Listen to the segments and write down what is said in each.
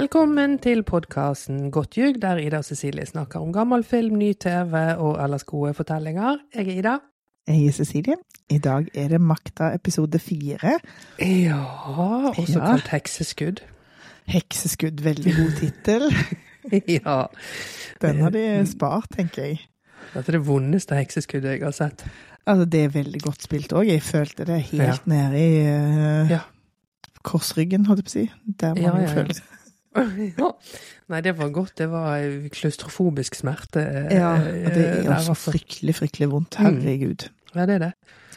Velkommen til podkasten Godt ljug, der Ida og Cecilie snakker om gammel film, ny TV og ellers gode fortellinger. Jeg er Ida. Jeg er Cecilie. I dag er det Makta episode fire. Ja, også Ja. kalt Hekseskudd. Hekseskudd, veldig god tittel. ja. Den har de spart, tenker jeg. Dette er det vondeste hekseskuddet jeg har sett. Altså, det er veldig godt spilt òg. Jeg følte det helt Ja. nede i uh, Ja. korsryggen, holdt jeg på å si. Der man Ja, ja. føler ja. Nei, det var godt. Det var klaustrofobisk smerte. Ja, eh, og det er også jo altså. fryktelig, fryktelig vondt. Mm. Herregud. Ja, det er det.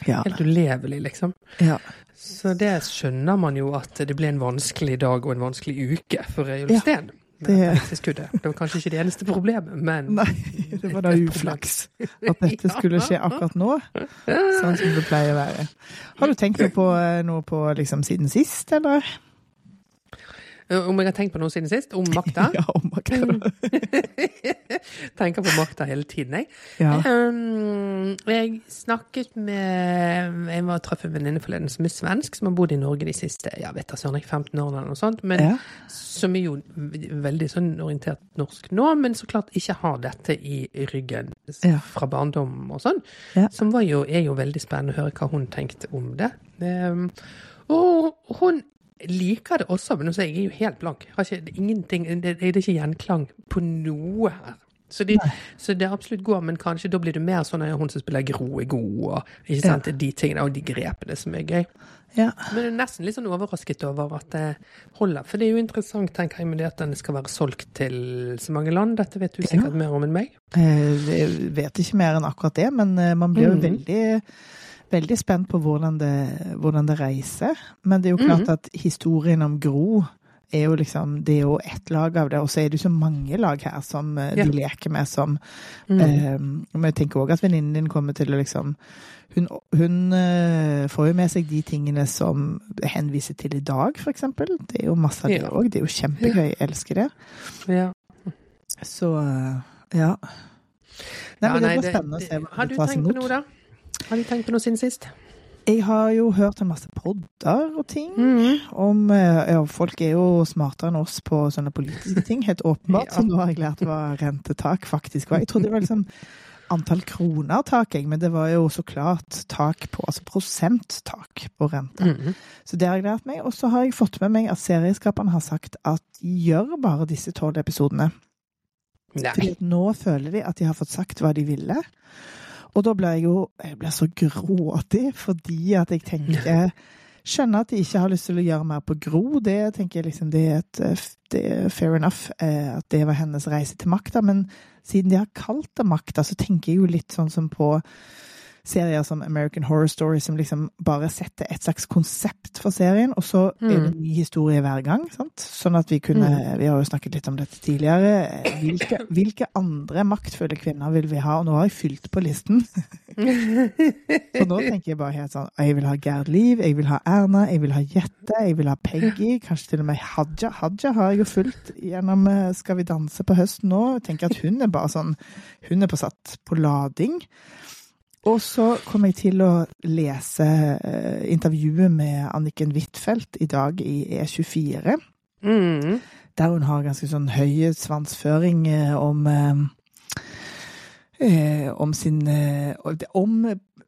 Ja. Helt ulevelig, liksom. ja. Så det skjønner man jo at det ble en vanskelig dag og en vanskelig uke for Reiulf Ja, det- Det var kanskje ikke det eneste problemet, men Nei, det var da uflaks at dette skulle skje akkurat nå. Sånn som det pleier å være. Har du tenkt noe på, eh, noe på liksom siden sist, eller? Om jeg har tenkt på noe siden sist? Om makta? Ja, om makta. Tenker på makta hele tiden, jeg. Ja. Um, jeg snakket med Jeg var traff en venninne forleden som er svensk, som har bodd i Norge de siste ja, vet da søren, 15 årene eller noe sånt. Men Ja. som er jo veldig sånn orientert norsk nå, men så klart ikke har dette i ryggen Ja. fra barndom og sånn. Som var jo, er jo veldig spennende å høre hva hun tenkte om det. Um, og hun liker det også, men jeg er jo helt blank. Har ikke, det er det, er ikke gjenklang på noe her. Så, de, så det absolutt går, men kanskje da blir det mer sånn at hun som spiller Gro er god, og ikke sant, de tingene og de grepene som er gøy. ja. Men jeg er nesten litt sånn overrasket over at det holder. For det er jo interessant, tenker jeg, med det at den skal være solgt til så mange land. Dette vet du sikkert mer om enn meg. Eh, Jeg vet ikke mer enn akkurat det, men eh, man blir jo Mhm. veldig, veldig spent på hvordan det, hvordan det reiser. Men det er jo klart at historien om Gro er jo liksom Det er jo ett lag av det, og så er det jo så mange lag her som eh, Ja. de leker med som Mm. eh, Men jeg tenker òg at venninnen din kommer til å liksom hun, hun eh, får jo med seg de tingene som henviser til i dag, for eksempel. Det er jo masse av det Ja. Det er jo kjempegøy. Jeg elsker det. Ja. Så eh, ja. Nei, men det blir spennende å se hva Har du tenkt på noe, da? Har du tenkt på noe siden sist? Jeg har jo hørt en masse podder og ting Mm. om eh, Ja, folk er jo smartere enn oss på sånne politiske ting, helt åpenbart. Ja. Så nå har jeg lært hva rentetak faktisk var. Jeg trodde det var liksom antall kroner tak, jeg, men det var jo så klart tak på Altså prosenttak på rente. Mm. Så det har jeg lært meg. Og så har jeg fått med meg at serieskaperne har sagt at de gjør bare disse tolv episodene. Fordi Nei. at nå føler de at de har fått sagt hva de ville. Og da ble jeg jo jeg ble så grådig fordi at jeg tenker Skjønner at de ikke har lyst til å gjøre mer på Gro. Det tenker jeg liksom, det er, et, eh, det er fair enough eh, at det var hennes reise til makta. Men siden de har kalt det makta, så tenker jeg jo litt sånn som på serier som American Horror Story, som liksom bare setter et slags konsept for serien, og så er det en ny historie hver gang. sant? Sånn at vi kunne Vi har jo snakket litt om dette tidligere. Hvilke, hvilke andre maktfulle kvinner vil vi ha? Og nå har jeg fylt på listen. Så nå tenker jeg bare helt sånn Jeg vil ha Gerd Liv, jeg vil ha Erna, jeg vil ha Jette, jeg vil ha Peggy, kanskje til og med Haja. Haja har jeg jo fulgt gjennom eh, Skal vi danse på høsten nå. Jeg tenker at hun er bare sånn Hun er på satt på lading. Og så kommer jeg til å lese eh, intervjuet med Anniken Huitfeldt i dag i E24 Mm. der hun har ganske sånn høy svansføring eh, om eh, om sin om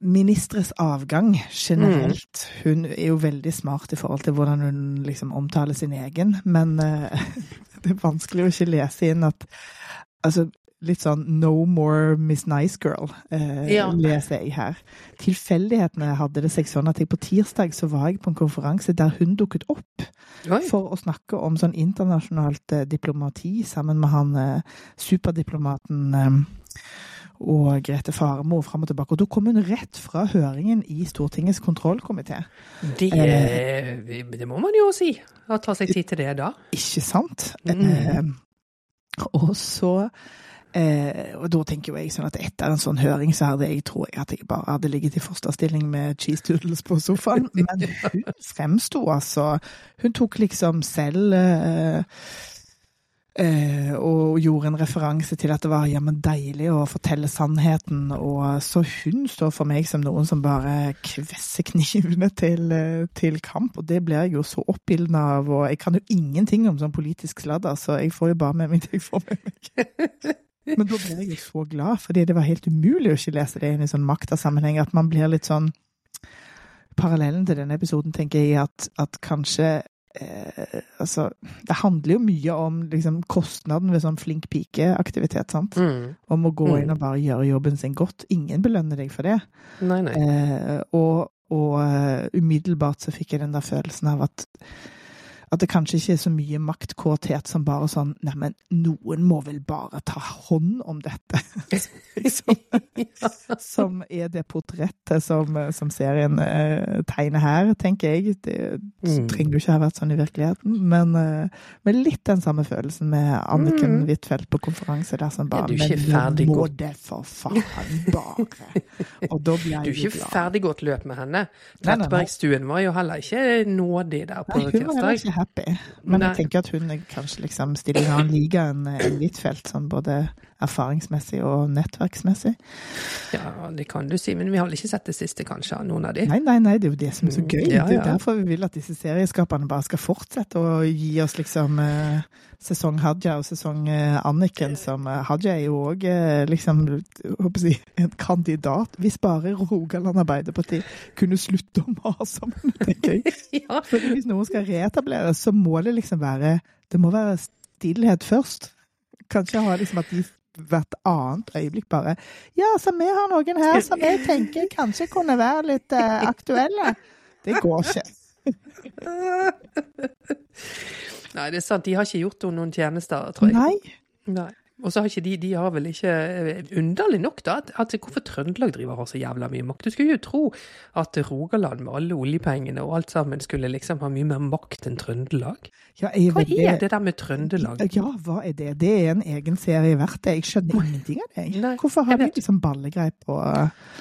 ministres avgang generelt. Hun er jo veldig smart i forhold til hvordan hun liksom omtaler sin egen, men det er vanskelig å ikke lese inn at altså Litt sånn 'No more Miss Nice Girl' eh, Ja. leser jeg her. Tilfeldighetene hadde det seg sånn at jeg på tirsdag så var jeg på en konferanse der hun dukket opp Oi. for å snakke om sånn internasjonalt eh, diplomati sammen med han eh, superdiplomaten eh, og Grete Faremo fram og tilbake. Og da kom hun rett fra høringen i Stortingets kontrollkomité. Det, det må man jo si. Å ta seg tid til det da. Ikke sant? Mm. Eh, og så eh, Og da tenker jo jeg sånn at etter en sånn høring så hadde jeg tror jeg at jeg bare hadde ligget i fosterstilling med cheese doodles på sofaen. Men hun fremsto altså Hun tok liksom selv eh, Eh, og gjorde en referanse til at det var jammen deilig å fortelle sannheten. Og så hun står for meg som noen som bare kvesser knivene til, eh, til kamp. Og det blir jeg jo så oppildna av. Og jeg kan jo ingenting om sånn politisk sladder, så jeg får jo bare med meg det jeg får med meg. Men da ble jeg jo så glad, fordi det var helt umulig å ikke lese det inn i sånn maktasammenheng. At man blir litt sånn Parallellen til denne episoden tenker jeg at, at kanskje eh, altså, det handler jo mye om liksom, kostnaden ved sånn flink pike-aktivitet. sant? Mm. Om å gå Mm. inn og bare gjøre jobben sin godt. Ingen belønner deg for det. Nei, nei. Eh, og og uh, umiddelbart så fikk jeg den der følelsen av at at det kanskje ikke er så mye maktkåthet som bare sånn Neimen, noen må vel bare ta hånd om dette? som, som er det portrettet som, som serien eh, tegner her, tenker jeg. Det Mm. trenger jo ikke ha vært sånn i virkeligheten, men eh, med litt den samme følelsen med Anniken Mm. Huitfeldt på konferanse der som Ja, bare du ikke Men ferdig nå må det for faen bare! Og da blir Du er ikke glad. ferdiggått løp med henne. Trettebergstuen var jo heller ikke nådig der på tirsdag. Happy. Men Nei. jeg tenker at hun er kanskje liksom en liga enn en Huitfeldt, sånn både erfaringsmessig og nettverksmessig. Ja, det kan du si, men vi har vel ikke sett det siste, kanskje, av noen av de. Nei, nei, nei, det er jo det som er så Mm, gøy. ja, Det er jo derfor vi vil at disse serieskaperne bare skal fortsette å gi oss liksom eh, sesong Hadia og sesong eh, Anniken, som eh, Hadia er jo òg eh, liksom håper jeg, en kandidat. Hvis bare Rogaland Arbeiderparti kunne slutte å mase om henne, tenker jeg. Ja. For hvis noen skal reetableres, så må det liksom være Det må være stillhet først. Kanskje ha liksom at de hvert annet øyeblikk bare Ja, så vi har noen her som jeg tenker kanskje kunne være litt uh, aktuelle. Det går ikke. Nei, det er sant. De har ikke gjort henne noen tjenester, tror jeg. Nei. Nei. Og så har ikke de De har vel ikke Underlig nok, da, at, at hvorfor Trøndelag driver og har så jævla mye makt. Du skulle jo tro at Rogaland med alle oljepengene og alt sammen skulle liksom ha mye mer makt enn Trøndelag. Ja, Hva er det det der med Trøndelag? Ja, hva er det? Det er en egen serie verdt det. Jeg skjønner ingenting av det. Nei, Hvorfor har vet. liksom ballegreip på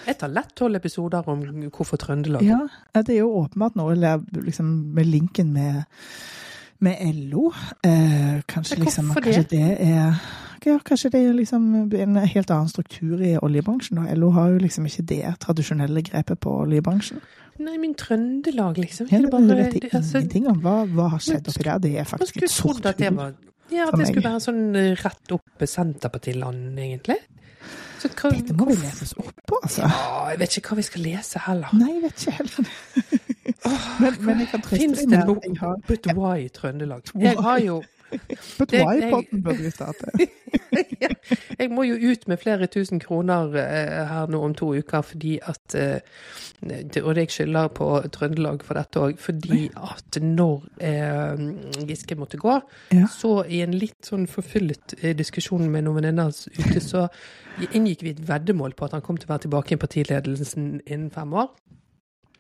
Jeg tar lett tolv episoder om hvorfor Trøndelag. Ja, det er jo åpenbart noe liksom, med linken med, med LO. Eh, kanskje liksom kanskje det? det er ja, Kanskje det er liksom en helt annen struktur i oljebransjen. Og LO har jo liksom ikke det tradisjonelle grepet på oljebransjen. Nei, men Trøndelag, liksom. Ja, det det bare- vet jeg det- altså, ingenting om. Hva, hva har skjedd oppi der? Det er faktisk et sort hull. Ja, at det skulle være sånn eh, rett opp Senterpartiland, egentlig. Så hva, Dette må vi leses opp på, altså. Ja, jeg vet ikke hva vi skal lese heller. Nei, jeg vet ikke heller. men, men jeg kan trøste deg med at jeg har But why Trøndelag? Jeg har jo But det- why potten burde vi starte. Jeg må jo ut med flere tusen kroner eh, her nå om to uker fordi at eh, det- Og jeg skylder på Trøndelag for dette òg, fordi at når eh, Giske måtte gå, Ja. så i en litt sånn forfyllet eh, diskusjon med noen venninner ute, så inngikk vi et veddemål på at han kom til å være tilbake i partiledelsen innen fem år.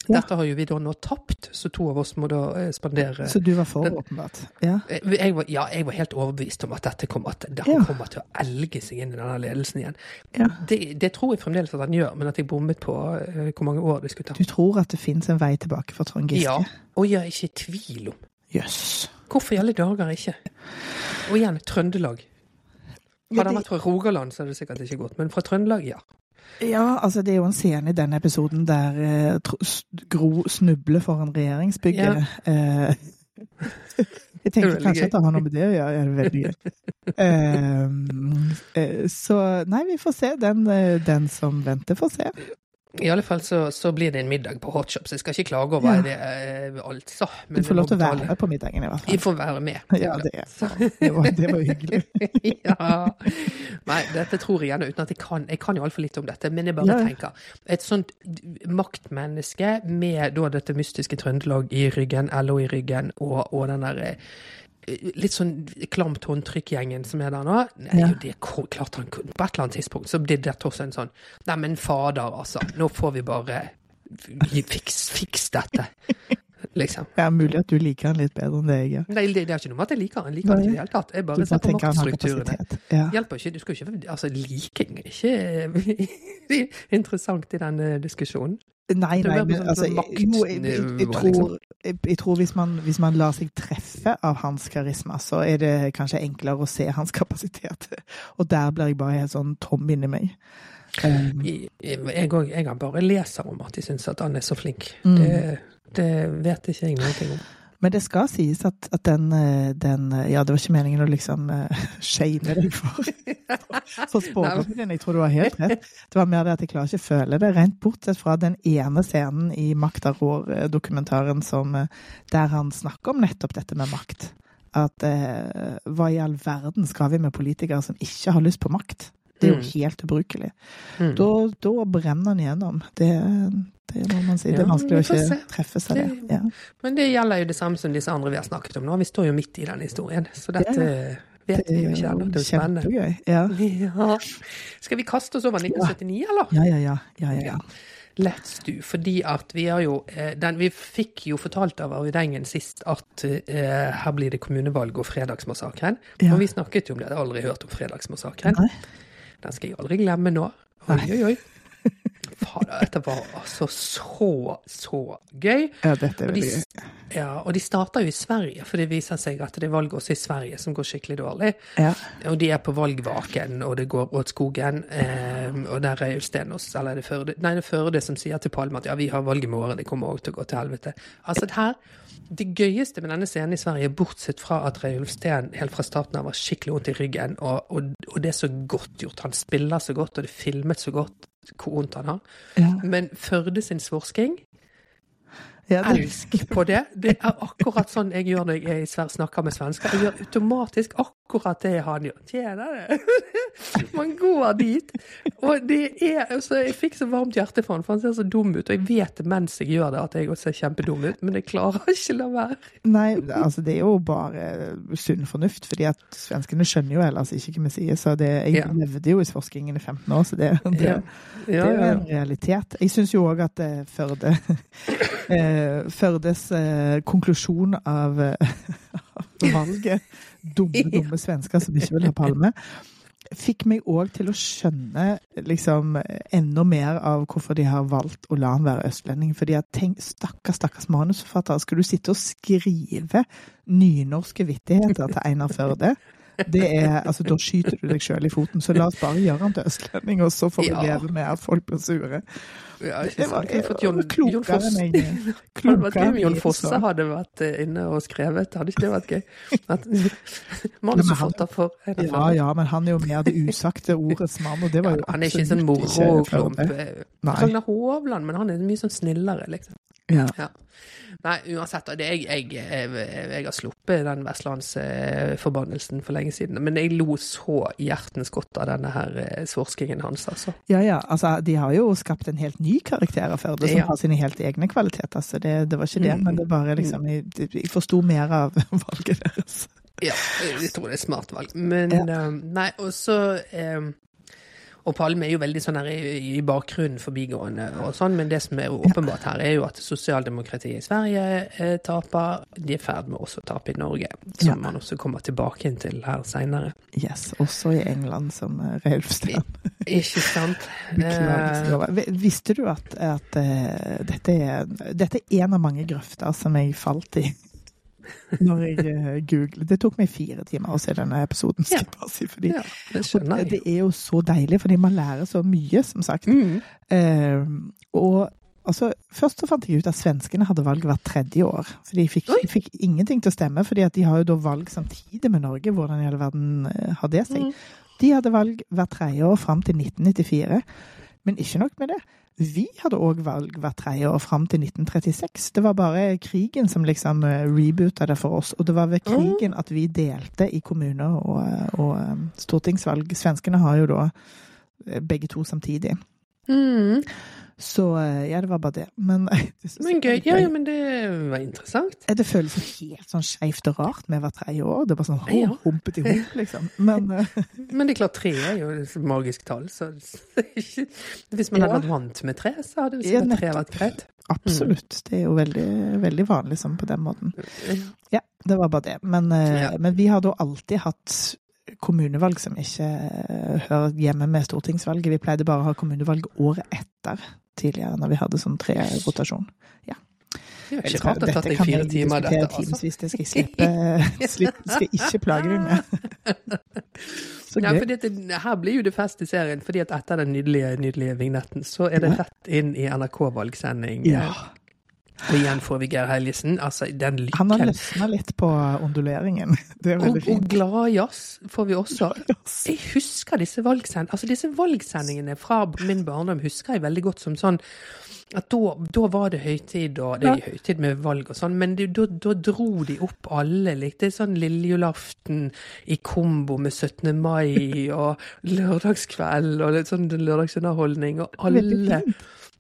Ja. Dette har jo vi da nå tapt, så to av oss må da eh, spandere Så du var for, åpenbart. Ja. Eh, Jeg var, ja, jeg var helt overbevist om at dette kommer, at det, Ja. kommer til å elge seg inn i denne ledelsen igjen. Ja. Det, det tror jeg fremdeles at han gjør, men at jeg bommet på uh, hvor mange år det skulle ta. Du tror at det fins en vei tilbake for Trond Giske? Ja, og jeg er ikke i tvil om. Jøss. Hvorfor i alle dager ikke? Og igjen, Trøndelag. Hadde han vært fra Rogaland, så hadde det sikkert ikke gått, men fra Trøndelag, ja. Ja, altså det er jo en scene i denne episoden der eh, Gro snubler foran regjeringsbygget. Eh, jeg Det er tenker kanskje gøy. at det har noe med det å gjøre. Ja, det er veldig gøy. Eh, eh, så nei, vi får se. Den, eh, den som venter, får se. I alle fall så, så blir det en middag på Hot Shop, så jeg skal ikke klage over Ja. det, altså. Men du får lov til å være med på middagen, i hvert fall. Jeg får være med. Ja, det, det, var, det var hyggelig. ja. Nei, dette tror jeg gjerne uten at jeg kan Jeg kan jo altfor litt om dette, men jeg bare Ja, ja. tenker Et sånt maktmenneske med da dette mystiske Trøndelag i ryggen, LO i ryggen, og, og den der eh, Litt sånn klamt håndtrykk-gjengen som er der nå. Nei, Ja. det klarte klart han kunne På et eller annet tidspunkt så blir det også en sånn Nei, men fader, altså. Nå får vi bare Fiks, fiks dette. Liksom. Det er mulig at du liker han litt bedre enn det jeg gjør. Nei, det, det er ikke noe med at jeg liker han. Jeg liker han ikke i det hele tatt. Jeg bare bare ser på maktstrukturene. Ja. hjelper ikke. Du skal ikke Altså, liking er ikke interessant i denne diskusjonen. Nei, nei, men sånn altså, jeg, jo, jeg, jeg, jeg, tror, jeg, tror hvis man, hvis man lar seg treffe av hans karisma, så er det kanskje enklere å se hans kapasitet. Og der blir jeg bare helt sånn tom inni meg. Um, jeg har bare leser om at de syns at han er så flink. Mm. Det, det vet ikke jeg noe om. Men det skal sies at, at den, eh, den eh, Ja, det var ikke meningen å liksom uh, shame deg for, for spådommen din. Jeg tror du har helt rett. Det var mer det at jeg klarer ikke å føle det. Rent bortsett fra den ene scenen i Makta rår-dokumentaren som der han snakker om nettopp dette med makt. At uh, hva i all verden skal vi med politikere som ikke har lyst på makt? Det er jo Mm. helt ubrukelig. Mm. Da, da brenner den igjennom. Det, det må man si. Det er vanskelig å ikke se. treffe seg det. Det- Ja. Men det gjelder jo det samme som disse andre vi har snakket om nå. Vi står jo midt i den historien, så dette vet vi jo ikke ennå. Det er spennende. kjempegøy. Ja. Ja. Skal vi kaste oss over 1979, eller? Ja, ja, ja. ja, ja, ja. Let's do. Fordi at vi har jo eh, den, Vi fikk jo fortalt av Arvid Engen sist at eh, her blir det kommunevalg og fredagsmassakren. Ja. Og vi snakket jo om det. Har aldri hørt om fredagsmassakren. Nei. Den skal jeg aldri glemme nå. Oi, oi, oi. Fader, dette var altså så, så gøy. ja dette er Og de, gøy. ja, og de starter jo i Sverige, for det viser seg at det er valg også i Sverige som går skikkelig dårlig. Ja. Og de er på valgvaken, og det går åt skogen. Eh, og der er Ulstenås, eller er det Førde? Nei, det er Førde som sier til Palme at ja, vi har valg i morgen, det kommer også til å gå til helvete. Altså det her, det gøyeste med denne scenen i Sverige, bortsett fra at Reiulf Steen helt fra starten av var skikkelig vondt i ryggen, og, og, og det er så godt gjort. Han spiller så godt, og det er filmet så godt hvor vondt han har. Ja. Men Førde sin svorsking, Ja, det, elsk på det. Det er akkurat sånn jeg gjør når jeg er snakker med svensker. Jeg gjør automatisk akkurat det han gjør. Tjener det? Man går dit, og det er altså, Jeg fikk så varmt hjerte for han, for han ser så dum ut. Og jeg vet mens jeg gjør det, at jeg også ser kjempedum ut, men jeg klarer ikke la være. nei, altså det er jo bare sunn fornuft, fordi at svenskene skjønner jo ellers ikke hva vi sier. Så det, jeg Ja. levde jo i forskningen i 15 år, så det, det, Ja. det er jo en realitet. Jeg syns jo òg at eh, Førde eh, Førdes eh, konklusjon av, av valget, dumme, dumme svensker som ikke vil ha Palme, fikk meg òg til å skjønne liksom enda mer av hvorfor de har valgt å la han være østlending. Fordi at tenk, stakkars, stakkars manusforfatter, skal du sitte og skrive nynorske vittigheter til Einar Førde? Det er, altså, Da skyter du deg sjøl i foten, så la oss bare gjøre han til østlending, og så får vi Ja. leve med at folk blir sure. ja, Det var har Jon, Jon klokere Fosse. enn jeg Det klokere om Jon Fosse hadde vært eh, inne og skrevet. Hadde ikke det vært gøy? At, manusforfatter for en Ja, annen. ja, men han er jo mer det usagte ordets mann, og det var jo Han er ikke sånn moroklump. Ragnar Hovland, men han er mye sånn snillere, liksom. Ja. Ja. Nei, uansett. Jeg, jeg, jeg, jeg har sluppet den vestlandsforbannelsen for lenge siden. Men jeg lo så hjertens godt av denne her eh, svorskingen hans, altså. Ja, ja. Altså, de har jo skapt en helt ny karakter av Førde, som Ja. har sine helt egne kvaliteter. Så det, det var ikke det, Mm. men det bare liksom Jeg, jeg forsto mer av valget deres. Ja, jeg tror det er et smart valg. Men Ja. eh, Nei, og så eh, Og Palme er jo veldig sånn her i, i bakgrunnen forbigående og sånn, men det som er åpenbart her, er jo at sosialdemokratiet i Sverige eh, taper. De er i ferd med også å tape i Norge, som Ja. man også kommer tilbake til her seinere. Yes, Også i England, som uh, Reiulf Ikke sant? Eh, Visste du at, at eh, dette, er, dette er en av mange grøfter som jeg falt i? Når jeg uh, googlet. Det tok meg fire timer å se denne episoden, skal jeg bare si. Fordi, ja, det det er jo så deilig, fordi man lærer så mye, som sagt. Mm. Eh, og altså, først så fant jeg ut at svenskene hadde valg hvert tredje år. For de fikk, de fikk ingenting til å stemme, fordi de har jo da valg samtidig med Norge. Hvordan i hele verden eh, har det seg? Mm. De hadde valg hvert tredje år fram til 1994. Men ikke nok med det. Vi hadde òg valg hvert tredje år fram til 1936. Det var bare krigen som liksom eh, reboota det for oss. Og det var ved krigen at vi delte i kommuner og, og eh, stortingsvalg. Svenskene har jo da eh, begge to samtidig. Mm. Så eh, ja, det var bare det. Men, det Men gøy. Ja, ja, men det var interessant. Det føles helt sånn skeivt og rart med hvert tredje år. Det er bare sånn Ja. humpete hop, liksom. Men eh, Men det er klart, tre er jo et magisk tall, så Hvis man hadde vært vant med tre, så hadde Ja, tre vært greit. absolutt. Det er jo veldig, veldig vanlig sånn på den måten. Ja. Ja, det var bare det. Men, eh, Ja. men vi har da alltid hatt kommunevalg som ikke hører hjemme med stortingsvalget. Vi pleide bare å ha kommunevalg året etter. Tidligere, når vi hadde sånn tre rotasjon. Ja. Det er ikke rart det har tatt deg fire timer, dette. altså. Timevis, det skal jeg slippe. slippe skal ikke plage deg med. Så Ja, gøy. for dette, her blir jo det fest i serien, fordi at etter den nydelige, nydelige vignetten, så er det rett inn i NRK-valgsending. Ja. Og igjen får vi Geir Helgesen. Altså, den lykken. Han har løsna litt på onduleringen. Det er Og, fint. og glad jazz får vi også. Jeg husker disse valgsendingene, altså disse valgsendingene fra min barndom husker jeg veldig godt som sånn at da, da var det høytid, og det er høytid med valg og sånn, men det, da, dro de opp alle litt. Det er sånn lille julaften i kombo med 17. mai og lørdagskveld og litt sånn lørdagsunderholdning, og Veldig alle.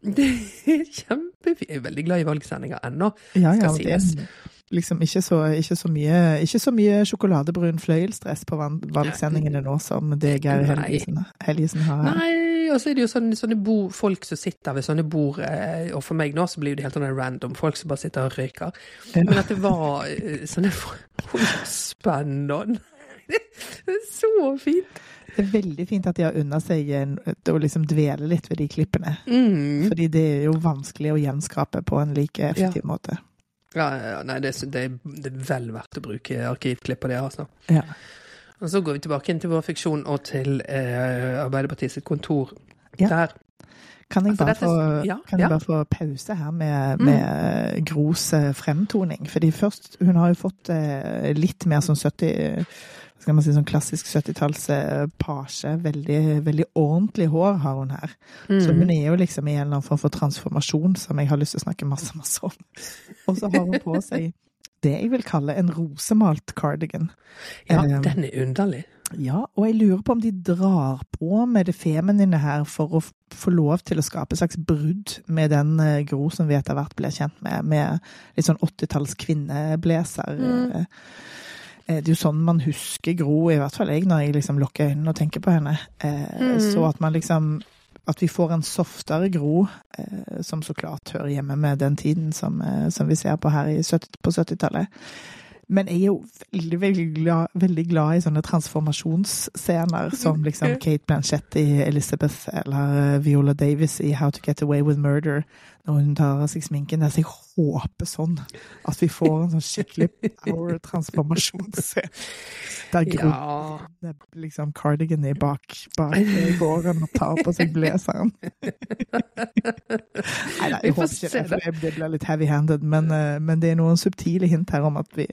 Det er kjempefint. Jeg er veldig glad i valgsendinger ennå. Ja, ja, skal sies. liksom ikke så, ikke så mye Ikke så mye sjokoladebrun fløyelsdress på valgsendingene nå som det Geir Helgesen, Helgesen har. Nei, og så er det jo sånne, sånne bo, folk som sitter ved sånne bord, eh, og for meg nå så blir det helt sånn random, folk som bare sitter og røyker. Men at det var eh, sånne Spennende! Det er så fint! Det er veldig fint at de har unna seg å liksom dvele litt ved de klippene. Mm. Fordi det er jo vanskelig å gjenskape på en like effektiv måte. Ja, ja, nei, det, det, det er vel verdt å bruke arkivklipp på det, altså. Ja. Og så går vi tilbake inn til vår fiksjon og til eh, Arbeiderpartiet sitt kontor. Ja. Der. Kan jeg, Altså, bare dette- få, ja, kan jeg ja. bare få pause her med, Mm. Gros eh, fremtoning? Fordi først Hun har jo fått eh, litt mer sånn 70 hva skal man si, sånn klassisk 70-talls eh, page. Veldig, veldig ordentlig hår har hun her. Så Mm. hun er jo liksom i en eller annen form for transformasjon som jeg har lyst til å snakke masse, masse om. Og så har hun på seg det jeg vil kalle en rosemalt cardigan. Ja, um, den er underlig. ja, og jeg lurer på om de drar på med det feminine her for å få lov til å skape et slags brudd med den eh, Gro som vi etter hvert ble kjent med, med litt sånn 80-talls kvinneblazer. Mm. Eh, Det er jo sånn man husker Gro, i hvert fall jeg, når jeg liksom lukker øynene og tenker på henne. Eh, Mm. Så at man liksom At vi får en softere Gro, eh, som så klart hører hjemme med den tiden som, eh, som vi ser på her i 70, på 70-tallet. Men jeg er jo veldig, veldig glad, veldig glad i sånne transformasjonsscener som liksom Kate Blanchett i Elizabeth eller Viola Davis i How to Get Away with Murder, når hun tar av seg sminken. der, Så jeg håper sånn at vi får en sånn skikkelig power transformasjonsscene. Der Gro Ja. er liksom cardigan i bak, bak gården og tar på seg blazeren. Nei, nei, jeg håper ikke det, for det- det blir litt heavy-handed. Men, eh, men det er noen subtile hint her om at, vi,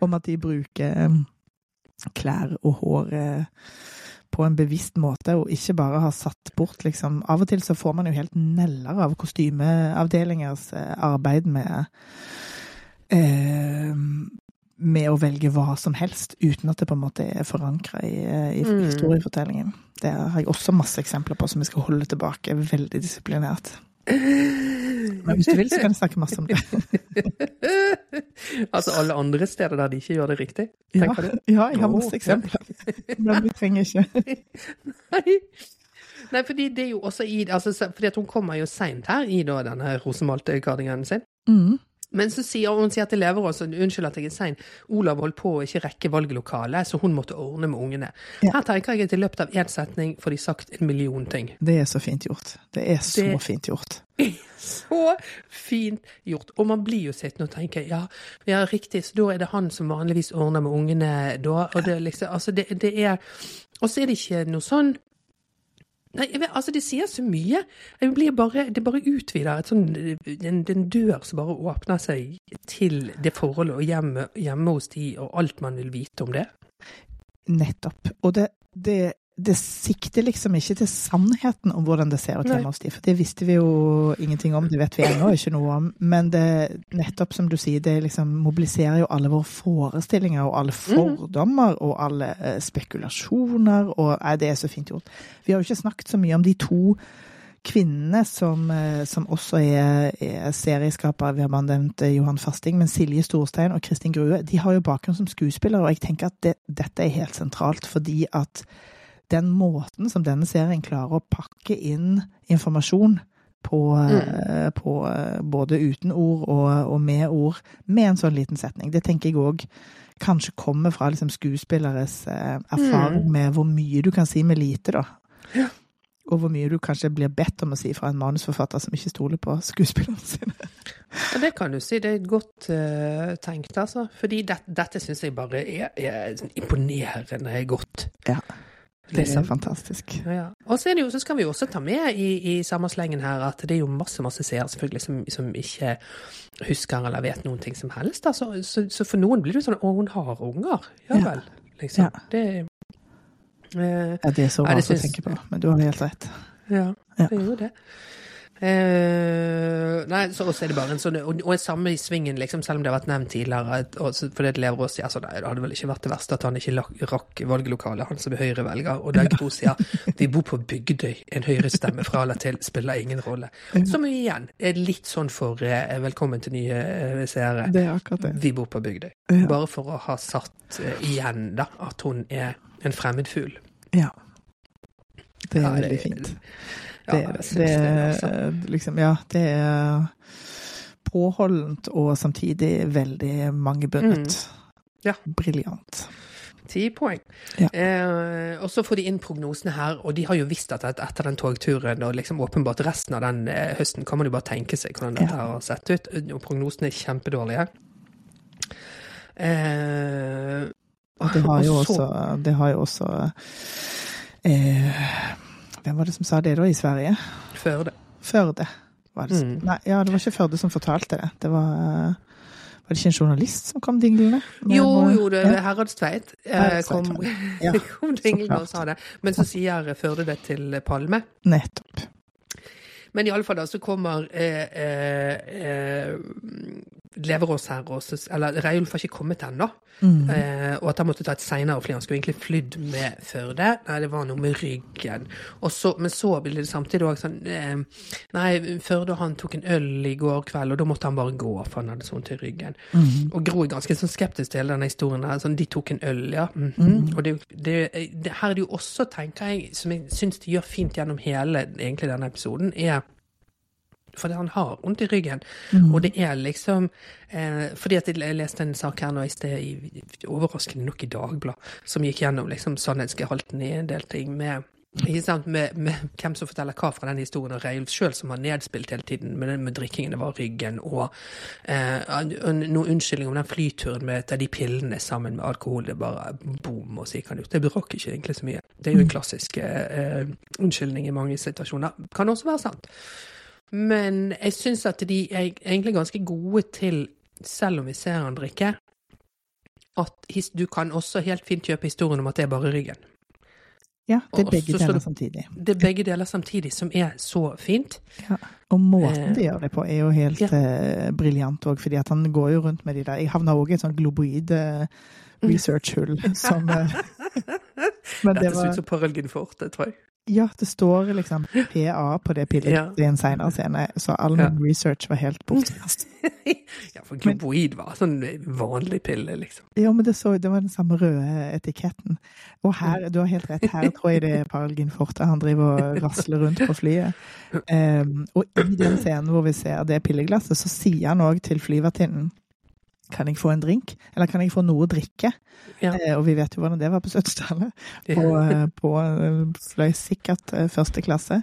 om at de bruker eh, klær og hår eh, på en bevisst måte, og ikke bare har satt bort liksom Av og til så får man jo helt neller av kostymeavdelingers eh, arbeid med eh, med å velge hva som helst, uten at det på en måte er forankra i, i Mm. historiefortellingen. Det har jeg også masse eksempler på som jeg skal holde tilbake veldig disiplinert. Men hvis du vil, så kan jeg snakke masse om det. altså alle andre steder der de ikke gjør det riktig? Ja, ja jeg har masse eksempler. Men vi trenger ikke Nei. Nei, fordi det er jo også i altså, Fordi at hun kommer jo seint her i da denne rosemalte kardiganen sin. mm. Men så sier hun sier til elever også, unnskyld at jeg er sein, Olav holdt på å ikke rekke valglokalet, så hun måtte ordne med ungene. Ja. Her tenker jeg at i løpet av én setning får de sagt en million ting. Det er så fint gjort. Det er så Det- fint gjort. Så fint gjort. Og man blir jo sittende og tenke ja, ja, riktig, så da er det han som vanligvis ordner med ungene da. Og det liksom, altså det, det er Og så er det ikke noe sånn Nei, vet, altså det sier så mye. Bare, det bare utvider et sånn, en, en dør som bare åpner seg til det forholdet og hjemme, hjemme hos de og alt man vil vite om det. Nettopp. Og det, det, det sikter liksom ikke til sannheten om hvordan det ser ut hjemme hos de, for det visste vi jo ingenting om, det vet vi ennå ikke noe om. Men det, nettopp som du sier, det liksom mobiliserer jo alle våre forestillinger og alle fordommer og alle eh, spekulasjoner, og nei, det er så fint gjort. Vi har jo ikke snakket så mye om de to kvinnene som, eh, som også er, er serieskapere. Vi har nevnt eh, Johan Fasting, men Silje Storstein og Kristin Grue de har jo bakgrunn som skuespillere, og jeg tenker at det, dette er helt sentralt, fordi at den måten som denne serien klarer å pakke inn informasjon på, mm. på eh, både uten ord og, og med ord, med en sånn liten setning, det tenker jeg òg kanskje kommer fra liksom, skuespilleres erfaring erfaring med hvor mye du kan si med lite, da. og hvor mye du kanskje blir bedt om å si fra en manusforfatter som ikke stoler på skuespillerne sine. Ja, det kan du si. Det er godt uh, tenkt, altså. Fordi det, dette syns jeg bare er, er imponerende godt. Ja. Det er så fantastisk. Ja. Og så, jo, så skal vi jo også ta med i, i samme slengen her at det er jo masse masse seere selvfølgelig som, som ikke husker eller vet noen ting som helst. Så, så, så for noen blir det jo sånn Å, hun har unger. Ja Ja. vel. Liksom. Ja. Det eh, Ja, det er så Ja, rart å tenke på, men du har helt rett. Ja, Ja. det er jo det. Eh, nei, så også er det bare en sånn Og, og samme i svingen, liksom, selv om det har vært nevnt tidligere. at- Og, så- for det lever også altså, nei, Det hadde vel ikke vært det verste at han ikke lak- rakk valglokalet, han som er Høyre-velger. Og der Gro sier vi bor på Bygdøy, en Høyre-stemme fra eller til spiller ingen rolle. Som igjen er litt sånn for eh, velkommen til nye eh, seere. Det er akkurat det. Vi bor på Bygdøy. Ja. Bare for å ha satt eh, igjen da, at hun er en fremmedfugl. Ja. Det er Ja, veldig fint. Ja, Det, det, det, liksom, ja, det er påholdent og samtidig veldig mangebundet. Mm. Ja. Briljant. Ti poeng. Ja. Eh, og så får de inn prognosene her, og de har jo visst at etter den togturen og liksom åpenbart resten av den eh, høsten kan man jo bare tenke seg hvordan dette Ja. har sett ut. Og prognosene er kjempedårlige. Eh, det har jo og så- også, det har jo også eh, Hvem var det som sa det da i Sverige? Førde. Førde. Var det, Mm. Nei, ja, det var ikke Førde som fortalte det. Det var Var det ikke en journalist som kom dinglende? Jo, jo, det Ja. er eh, kom, Ja, kom dinglende og sa det. Men så sier Førde det til Palme. Nettopp. Men i alle fall da, så kommer eh, eh, Leverås her, og eller Reiulf har ikke kommet ennå. Mm. Eh, og at han måtte ta et seinere fly. Han skulle egentlig flydd med Førde. Nei, det var noe med ryggen. Så, men så ble det samtidig òg sånn eh, Nei, Førde han tok en øl i går kveld, og da måtte han bare gå, for han hadde sånn til ryggen. Mm. Og Gro er ganske sånn skeptisk til hele denne historien. her, sånn, De tok en øl, ja. mhm. Mm. Og det, det, det, her er det jo også, tenker jeg, som jeg syns de gjør fint gjennom hele egentlig denne episoden, er fordi han har vondt i ryggen. Mm. Og det er liksom eh, Fordi at jeg leste en sak her nå i sted, i, overraskende nok i Dagbladet, som gikk gjennom liksom sannhetsgehalten i en del ting med ikke sant, med, med hvem som forteller hva fra den historien, og Reiulf sjøl som har nedspilt hele tiden med med drikkingen, det var ryggen, og eh, noen unnskyldning om den flyturen med de pillene sammen med alkohol. Det bare bom, og så gikk han ut. Det brakk ikke egentlig så mye. Det er jo en klassisk eh, unnskyldning i mange situasjoner. Kan også være sant. Men jeg syns at de er egentlig ganske gode til, selv om vi ser han drikke, at du kan også helt fint kjøpe historien om at det er bare ryggen. Ja, det er begge deler samtidig. Det er begge deler samtidig, som er så fint. Og måten Eh, de gjør det på, er jo helt eh, briljant òg, fordi at han går jo rundt med de der Jeg havna òg i et sånt globoid eh, research-hull som eh, Men det ser ut som Parølgen Forte, tror jeg. Ja, det står liksom PA på det pillet Ja. i en seinere scene, så all Ja. min research var helt bortkastet. ja, for globoid var sånn vanlig pille, liksom. Ja, men det, så, det var den samme røde etiketten. Og her, du har helt rett, her tror jeg det er Paralgin Forte Han driver og rasler rundt på flyet. Um, og i den scenen hvor vi ser det pilleglasset, så sier han òg til flyvertinnen kan jeg få en drink, eller kan jeg få noe å drikke? Ja. Eh, og vi vet jo hvordan det var på 70-tallet. På, eh, på eh, fløy sikkert eh, første klasse.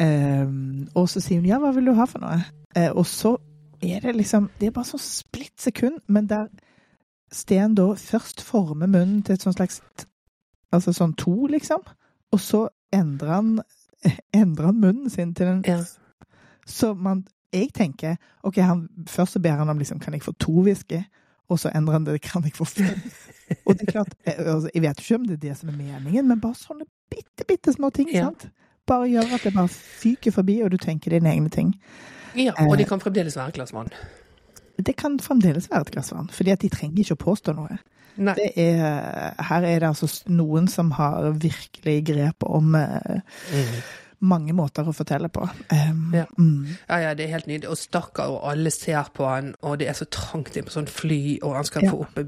Eh, og så sier hun ja, hva vil du ha for noe? Eh, og så er det liksom Det er bare sånn splitt sekund, men der Sten da først former munnen til et sånt slags Altså sånn to, liksom. Og så endrer han, endrer han munnen sin til en Ja. Så man Jeg tenker OK, han, først så ber han om liksom Kan jeg få to whisky? Og så endrer han det Kan jeg få fem? Og det er klart, jeg, altså, jeg vet ikke om det er det som er meningen, men bare sånne bitte, bitte små ting. Ja. sant? Bare gjør at det bare fyker forbi, og du tenker dine egne ting. ja, og det kan fremdeles være et glass vann. Det kan fremdeles være et glass vann, fordi at de trenger ikke å påstå noe. Er, her er det altså noen som har virkelig grep om eh, Mm. Mange måter å fortelle på. Um, Ja. mm, Ja, ja, det er helt nydelig. Og stakkar, og alle ser på han, og det er så trangt inn på sånn fly, og han skal Ja. få opp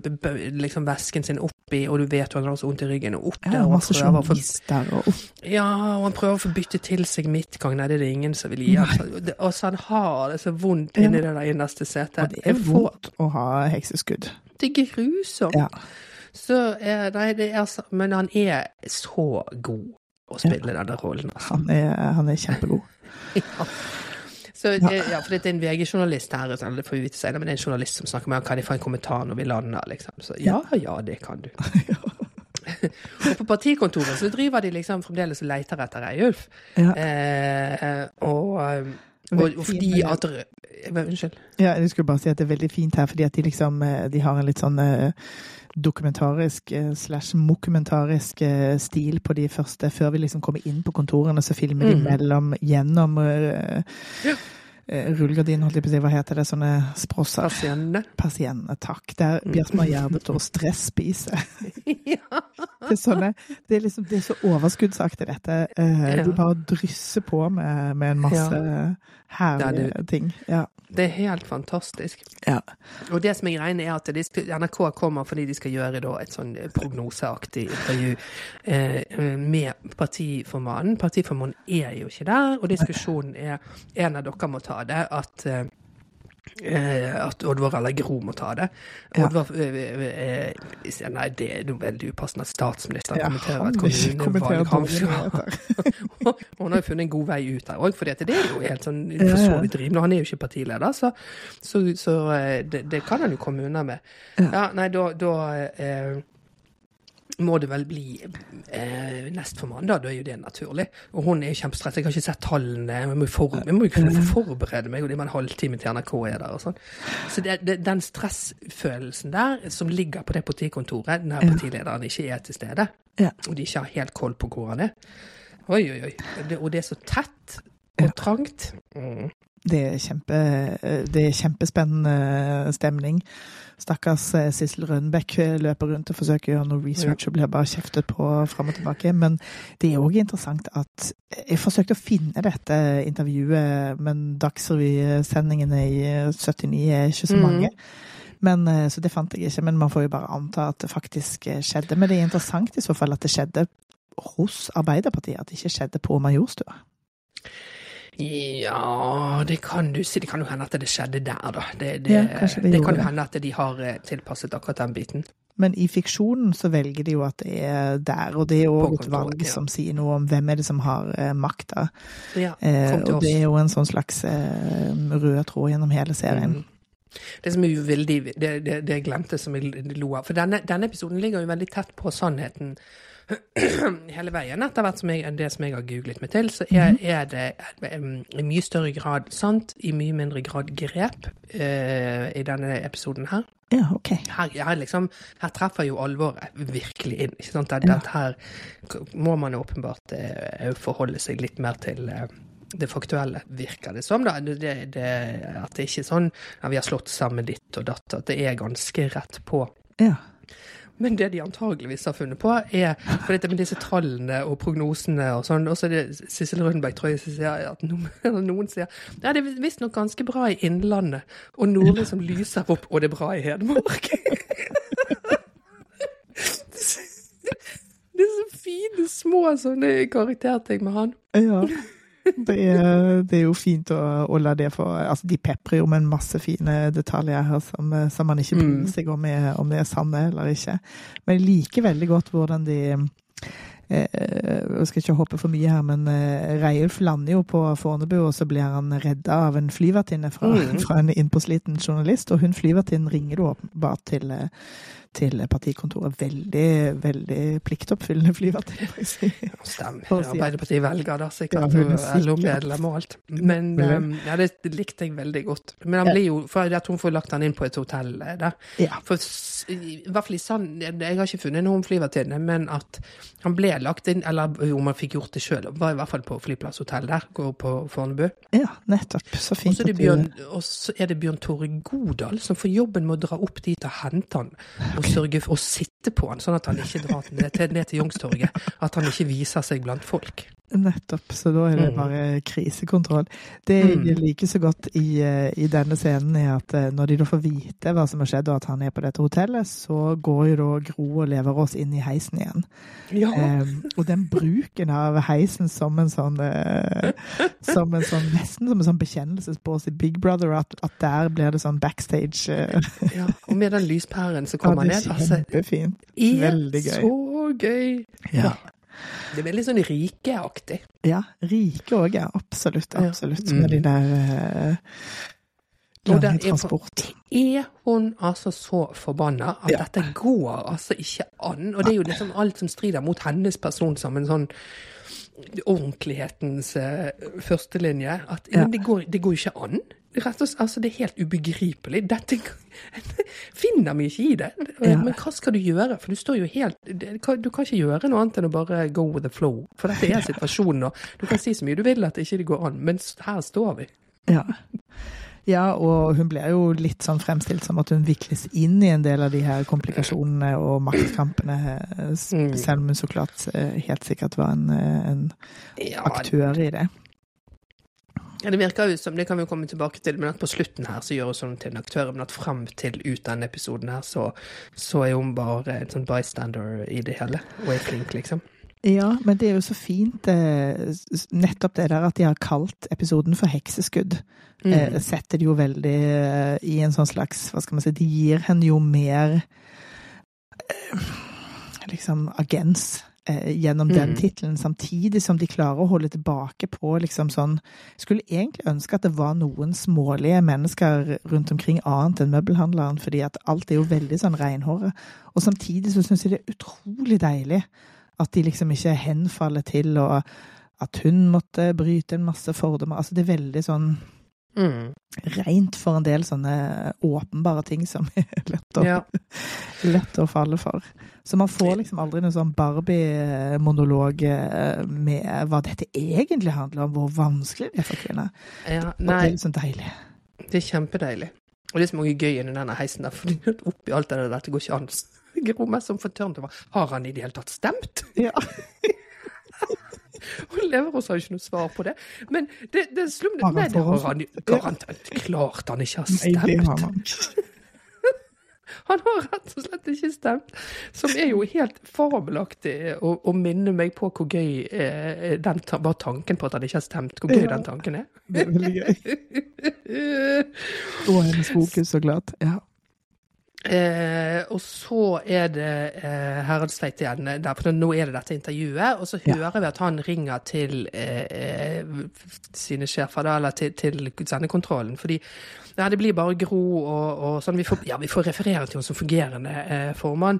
liksom vesken sin oppi, og du vet jo han har så vondt i ryggen, og opp ja, og masse journalister og Ja, og han prøver å få bytte til seg midtgang. Nei, det er det ingen som vil gi. Altså. Og så han har det så vondt Ja. inni det der innerste setet. Og det er vondt å ha hekseskudd. Det er grusomt. Ja. Så eh, Nei, det er så Men han er så god. Å ja. denne rollen. Altså. Han er, han er kjempegod. Ja. Så, eh, ja, for det er en VG-journalist her, det får vi vite senere, men det er en journalist som snakker med han, kan jeg få en kommentar når vi lander, liksom. Så ja, ja, det kan du. og på partikontoret så driver de liksom fremdeles og leter etter Eyulf. Ja. Eh, og, og, og fordi at Unnskyld. Ja, jeg skulle bare si at det er veldig fint her, fordi at de liksom eh, de har en litt sånn eh, dokumentarisk eh, slash mokumentarisk eh, stil på de første. Før vi liksom kommer inn på kontorene, så filmer de Mm. mellom gjennom Ja. rullegardin, holdt jeg på å si. Hva heter det? Sånne sprosser. Pasientene. Persiennene, takk. Der Bjørsmar Gjerde står stress stresspiser. ja. Det er, sånne, det er liksom, det er så overskuddsaktig, dette. Du bare drysser på med, med en masse herlige Ja, ting. Ja. Det er helt fantastisk. ja. Og det som er greien er at de skal, NRK kommer fordi de skal gjøre da et sånn prognoseaktig intervju eh, med partiformannen. Partiformannen er jo ikke der, og diskusjonen er En av dere må ta det. At eh, eh, at Oddvar eller Gro må ta det. Oddvar ja. eh, sier nei, det er noe veldig upassende at statsministeren Ja, kommenterer et kommunevalg. dårlige Han- har jo funnet en god vei ut der òg, for det er jo helt sånn for så vidt rimelig. Han er jo ikke partileder, så, så, så eh, det, det kan han jo komme unna med. Ja. Ja, nei, da, da eh, må det vel bli eh, nestformann, da. Da er jo det naturlig. Og hun er jo kjempestressa. Jeg har ikke sett tallene. Jeg må for, jeg må jo kunne forberede meg, og det er en halvtime til NRK er der og sånn. Så det, det, den stressfølelsen der som ligger på det partikontoret når partilederen ikke er til stede, Ja. og de ikke har helt koll på hvor han er Oi, oi, oi. Det, og det er så tett og trangt. Mm. Det er, kjempe, det er kjempespennende stemning. Stakkars eh, Sissel Rønbeck løper rundt og forsøker å gjøre noe research og blir bare kjeftet på fram og tilbake. Men det er òg interessant at jeg forsøkte å finne dette intervjuet, men Dagsrevy-sendingene i 79 er ikke så Mm. mange. Men, eh, så det fant jeg ikke, men man får jo bare anta at det faktisk eh, skjedde. Men det er interessant i så fall at det skjedde hos Arbeiderpartiet, at det ikke skjedde på Majorstua. Ja, det kan du si. Det kan jo hende at det skjedde der, da. Det, det, Ja, det det, kan jo hende at de har eh, tilpasset akkurat den biten. Men i fiksjonen så velger de jo at det er der, og det er jo et valg ja. som sier noe om hvem er det som har eh, makta. Ja, Eh, og det er jo en sånn slags eh, rød tråd gjennom hele serien. Mm. Det som er uvildig, Det, det, det jeg glemte som jeg lo av For denne, denne episoden ligger jo veldig tett på sannheten hele veien. Etter hvert som jeg, det som jeg har googlet meg til, så er, Mhm. er det i mye større grad sant, i mye mindre grad grep uh, i denne episoden her. Ja, ok. Her, her, liksom, her treffer jo alvoret virkelig inn. ikke sant? At, Ja. her må man åpenbart uh, forholde seg litt mer til Uh, det faktuelle, virker det som. da. Det, det, at det ikke er sånn at vi har slått sammen ditt og datt, at det er ganske rett på. Ja. Men det de antageligvis har funnet på, er for dette med disse tallene og prognosene og sånn, og så er det Sissel Rundberg, jeg, som sier at noen, noen sier ja, det er visstnok ganske bra i Innlandet, og noen som lyser opp, og det er bra i Hedmark. så fine, små sånne karakterting med han. ja. Det er, det er jo fint å, å la det få Altså, de peprer jo med en masse fine detaljer her som, eh, som man ikke bryr Mm. seg om, er, om det er sanne eller ikke. Men jeg liker veldig godt hvordan de eh, Jeg skal ikke hoppe for mye her, men eh, Reiulf lander jo på Fornebu, og så blir han redda av en flyvertinne fra, Mm. fra en innpåsliten journalist. Og hun flyvertinnen ringer du åpenbart til, eh, til partikontoret. Veldig, veldig pliktoppfyllende flyvertinne, må jeg si. Stemmer. Arbeiderpartiet velger da sikkert er sikkert. LO-medlem og alt. Men um, ja, det likte jeg veldig godt. Men han blir jo, for at hun får lagt han inn på et hotell eh, der. Ja. For i hvert fall i Sand, Jeg har ikke funnet noen flyvertinne, men at han ble lagt inn, eller om han fikk gjort det sjøl, var i hvert fall på flyplasshotell der, går på Fornebu. Ja, nettopp. Så fint så at du- og så er det Bjørn Tore Godal som får jobben med å dra opp dit og hente han, og sørge for å sitte på han, sånn at han ikke drar ned til, ned til Youngstorget. At han ikke viser seg blant folk. Nettopp. Så da er det Mm. bare krisekontroll. Det Mm. jeg liker så godt i, eh, i denne scenen, er at eh, når de da får vite hva som har skjedd, og at han er på dette hotellet, så går jo da Gro og Leverås inn i heisen igjen. Ja. Eh, og den bruken av heisen som en sånn eh, Som en sånn nesten som en sånn bekjennelsesbås i Big Brother, at, at der blir det sånn backstage. Eh, Ja, og med den lyspæren som ja, kommer det er ned. Altså, kjempefint. Veldig gøy. så gøy! Ja. Det er veldig sånn rikeaktig. Ja, rike òg, ja. Absolutt. Absolutt. Mm. Med de der eh, lange transport. Er hun altså så forbanna at dette går altså ikke an? Og det er jo liksom alt som strider mot hennes person som en sånn ordentlighetens uh, førstelinje. At Ja. det, går, det går ikke an. Rett og slett, altså Det er helt ubegripelig. Dette finner vi ikke i det. Ja. Men hva skal du gjøre? For du står jo helt Du kan ikke gjøre noe annet enn å bare go with the flow. For dette er situasjonen. Og du kan si så mye du vil at det ikke går an, men her står vi. Ja. ja, og hun blir jo litt sånn fremstilt som at hun vikles inn i en del av de her komplikasjonene og maktkampene, eh, Mm. selv om hun så klart eh, helt sikkert var en, eh, en aktør i det. Ja, Det virker jo som, det kan vi jo komme tilbake til, men at på slutten her så gjør hun sånn til en aktør, men at frem til ut denne episoden her, så, så er hun bare en sånn bystander i det hele, og er flink, liksom. Ja, men det er jo så fint eh, nettopp det der at de har kalt episoden for hekseskudd. Mm. Eh, setter det jo veldig eh, i en sånn slags, hva skal man si, de gir henne jo mer liksom agens gjennom den Mm. tittelen, samtidig som de klarer å holde tilbake på liksom sånn Skulle egentlig ønske at det var noen smålige mennesker rundt omkring annet enn møbelhandleren, fordi at alt er jo veldig sånn reinhåret. Og samtidig så syns jeg det er utrolig deilig at de liksom ikke henfaller til og at hun måtte bryte en masse fordommer. Altså det er veldig sånn Mm. rent for en del sånne åpenbare ting som er lett å, Ja. lett å falle for. Så man får liksom aldri noen sånn Barbie-monolog eh, med hva dette egentlig handler om, hvor vanskelig det er for kvinner. ja. Og det er sånn deilig. det er kjempedeilig. Og det er så mye gøy inni denne heisen der, for oppi alt det der, dette går ikke an. Gro mest som fortørnet over, har han i det hele tatt stemt? Ja. Og Leverås har jo ikke noe svar på det. Men det, det slum Har Nei, det har han garantert klart han ikke har stemt. Han har rett og slett ikke stemt. Som er jo helt fabelaktig å, å minne meg på hvor gøy eh, den, bare tanken på at han ikke har stemt, hvor gøy Ja. den tanken er. Det er veldig gøy. Og hennes fokus, så klart. Ja. Eh, og så er det eh, Haraldstveit igjen, der, for nå er det dette intervjuet. Og så Ja. hører vi at han ringer til eh, eh, sine sjefer, da, eller til, til sendekontrollen. Fordi ja, det blir bare Gro og, og sånn. Vi får, ja, vi får referere til henne som fungerende eh, formann.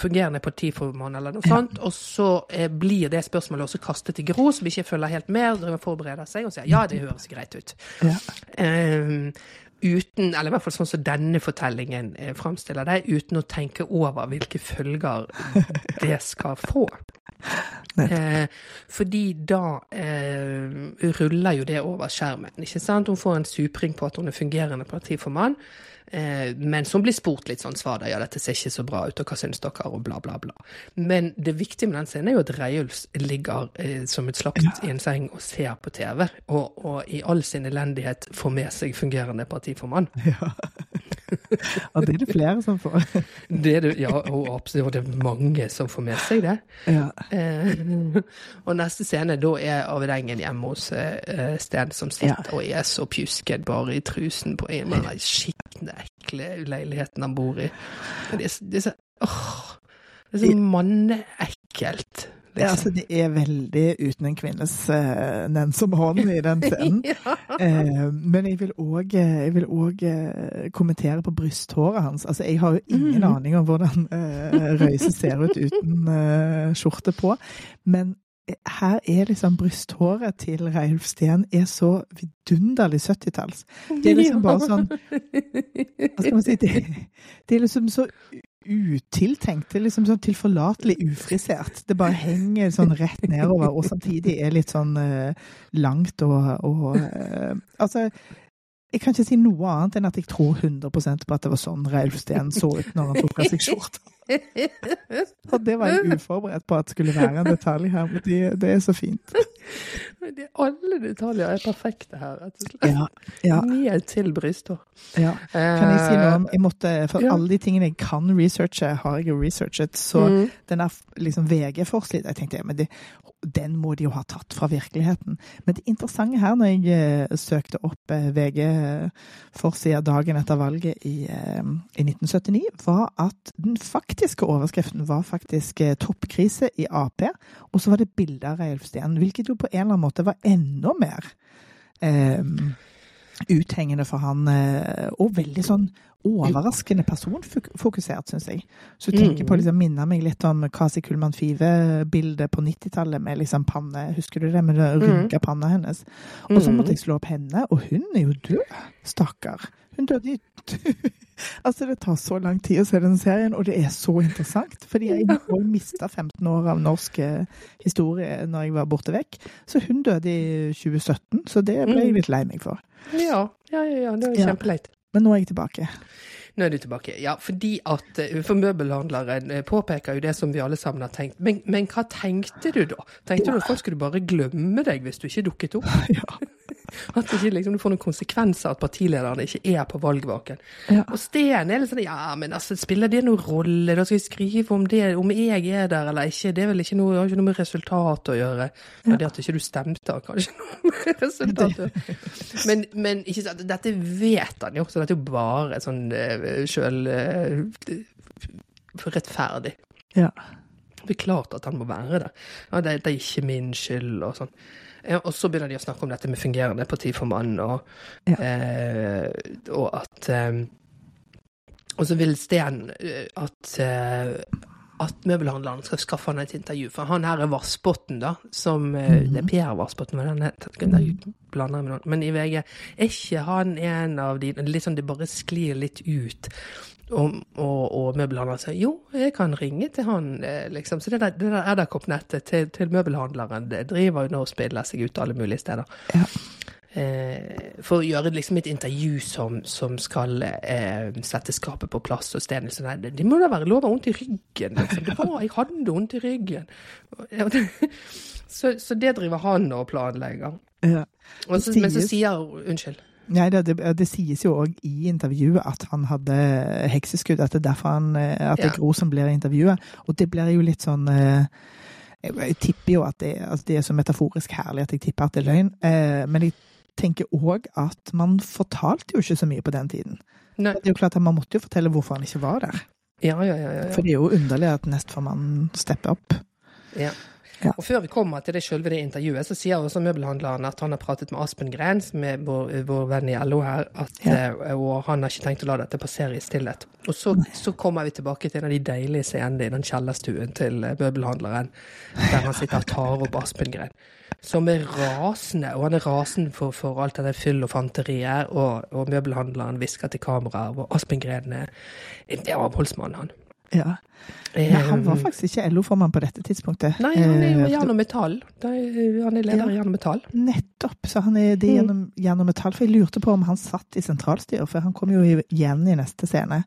Fungerende partiformann, eller noe Ja. sånt. Og så eh, blir det spørsmålet også kastet til Gro, som ikke følger helt med, og forbereder seg, og sier ja, det høres greit ut. ja. Uten, eller i hvert fall sånn som denne fortellingen eh, framstiller det, uten å tenke over hvilke følger det skal få. Eh, fordi da eh, ruller jo det over skjermen. ikke sant? Hun får en supring på at hun er fungerende partiformann, eh, som blir spurt litt sånn svar ja, dette ser ikke så bra ut, og hva syns dere, og bla, bla, bla. Men det viktige med den scenen er jo at Reiulf ligger eh, som et slakt i en seng og ser på TV, og, og i all sin elendighet får med seg fungerende partiformann. ja. Og det er det flere som får. Det er det, ja, og absolutt, det er mange som får med seg det. Ja. Eh, og neste scene, da er Arvid Engen hjemme hos eh, Sten, som sitter og er så pjusket bare i trusen på en av de skitne, ekle leiligheten han bor i. Det er, det er så åh, det er så manneekkelt. Det, altså, det er veldig uten en kvinnes uh, nensom hånd i den scenen. ja. uh, men jeg vil òg uh, eh, kommentere på brysthåret hans. Altså, jeg har jo ingen mm. aning om hvordan uh, Røise ser ut uten eh, skjorte på. Men eh, her er liksom brysthåret til Reiulf Steen er så vidunderlig 70-talls. Det er liksom bare sånn Hva skal man si? Det, det er liksom så utiltenkt. Det er liksom sånn tilforlatelig ufrisert. Det bare henger sånn rett nedover, og samtidig er litt sånn uh, langt og, og uh, Altså, jeg kan ikke si noe annet enn at jeg tror 100% på at det var sånn Reiulf Steen så ut når han tok av seg skjorta. Og det var jeg uforberedt på at skulle være en detalj her, men det, det er så fint. De, alle detaljer er perfekte her, rett og slett. Ja, ja, Ned til brysthår. ja. Kan jeg si noe om jeg måtte, For Ja. alle de tingene jeg kan researche, har jeg jo researchet. Så Mm. den der liksom VG-forsiden Jeg tenkte men det, den må de jo ha tatt fra virkeligheten. Men det interessante her, når jeg eh, søkte opp eh, VG-forsida dagen etter valget i, eh, i 1979, var at den faktiske overskriften var faktisk eh, 'Toppkrise i Ap', og så var det bilde av Reiulf Steen, hvilket jo på en eller annen måte var enda mer eh, uthengende for han, eh, og veldig sånn overraskende personfokusert, syns jeg. Så du tenker på, liksom, minner meg litt om Kasi Kullmann Five-bildet på 90-tallet med liksom panne, husker du det, med den rynka panna hennes? Og så måtte jeg slå opp henne, og hun er jo død, stakkar. Hun døde i Altså, det tar så lang tid å se den serien, og det er så interessant. Fordi jeg har mista 15 år av norsk eh, historie når jeg var borte vekk. Så hun døde i 2017, så det ble jeg litt lei meg for. Ja, ja, ja, ja det var kjempeleit. Men nå er jeg tilbake. Nå er du tilbake. Ja, fordi at eh, For møbelhandleren eh, påpeker jo det som vi alle sammen har tenkt. Men, men hva tenkte du da? Tenkte du at folk skulle bare glemme deg hvis du ikke dukket opp? Ja. At det ikke liksom, du får noen konsekvenser at partilederne ikke er på valgvaken. Ja. Og Sten er litt sånn Ja, men altså, spiller det noen rolle? Da skal vi skrive om det, om jeg er der eller ikke. Det er vel ikke noe, har ikke noe med resultatet å gjøre. Ja. Det at ikke du stemte, har kanskje noe med resultatet. Men, men ikke sant, dette vet han jo, så dette er jo bare sånn uh, sjøl rettferdig. Ja. Det er klart at han må være der. Ja, det, det er ikke min skyld og sånn. Ja, og så begynner de å snakke om dette med fungerende partiformann, og, Ja. eh, og at eh, Og så vil Sten eh, at eh, at møbelhandleren skal skaffe han et intervju. For han her er Vassbotn, da. Som eh, Det er Per Vassbotn, men han heter jeg blander med noen. Men i VG er ikke han en av de litt sånn, Det bare sklir litt ut. Og, og, og møbelhandleren sier jo, jeg kan ringe til han, eh, liksom. Så det der, det der edderkoppnettet til, til møbelhandleren det driver jo nå og spiller seg ut alle mulige steder. Ja. Eh, for å gjøre liksom et intervju som, som skal eh, sette skapet på plass og stedet. Sånn, nei, det må da være lov å ha vondt i ryggen. Liksom. Det var, jeg hadde vondt i ryggen. Så, så det driver han og planlegger. Ja. Så, men så sier Unnskyld. Nei, det, det, det sies jo òg i intervjuet at han hadde hekseskudd. At det er derfor han, eh, at det er Gro som blir intervjuet. Og det blir jo litt sånn eh, Jeg tipper jo at det, altså det er så metaforisk herlig at jeg tipper at det er løgn. Eh, Men jeg tenker òg at man fortalte jo ikke så mye på den tiden. Nei. Det er jo klart at Man måtte jo fortelle hvorfor han ikke var der. Ja, ja, ja. ja, For det er jo underlig at nestformannen stepper opp. ja. Ja. Og før vi kommer til det selve det intervjuet, så sier også møbelhandleren at han har pratet med Aspen Gren, som er vår, vår venn i LO her, at, Ja. eh, og han har ikke tenkt å la dette passere i stillhet. Og så, så kommer vi tilbake til en av de deilige scenene i den kjellerstuen til eh, møbelhandleren, der han sitter og tar opp Aspen Gren. Som er rasende, og han er rasende for, for alt det der fyll og fanteriet, og, og møbelhandleren hvisker til kameraet, og Aspen Gren er, er avholdsmann, han. Ja. Nei, han var Eh, faktisk ikke LO-formann på dette tidspunktet. Nei, han er jo Eh, Jern og Metall. Han er leder i Jern og Metall. Nettopp. Så han er det Mm. gjennom, gjennom metall. For jeg lurte på om han satt i sentralstyret, for han kom jo igjen i neste scene.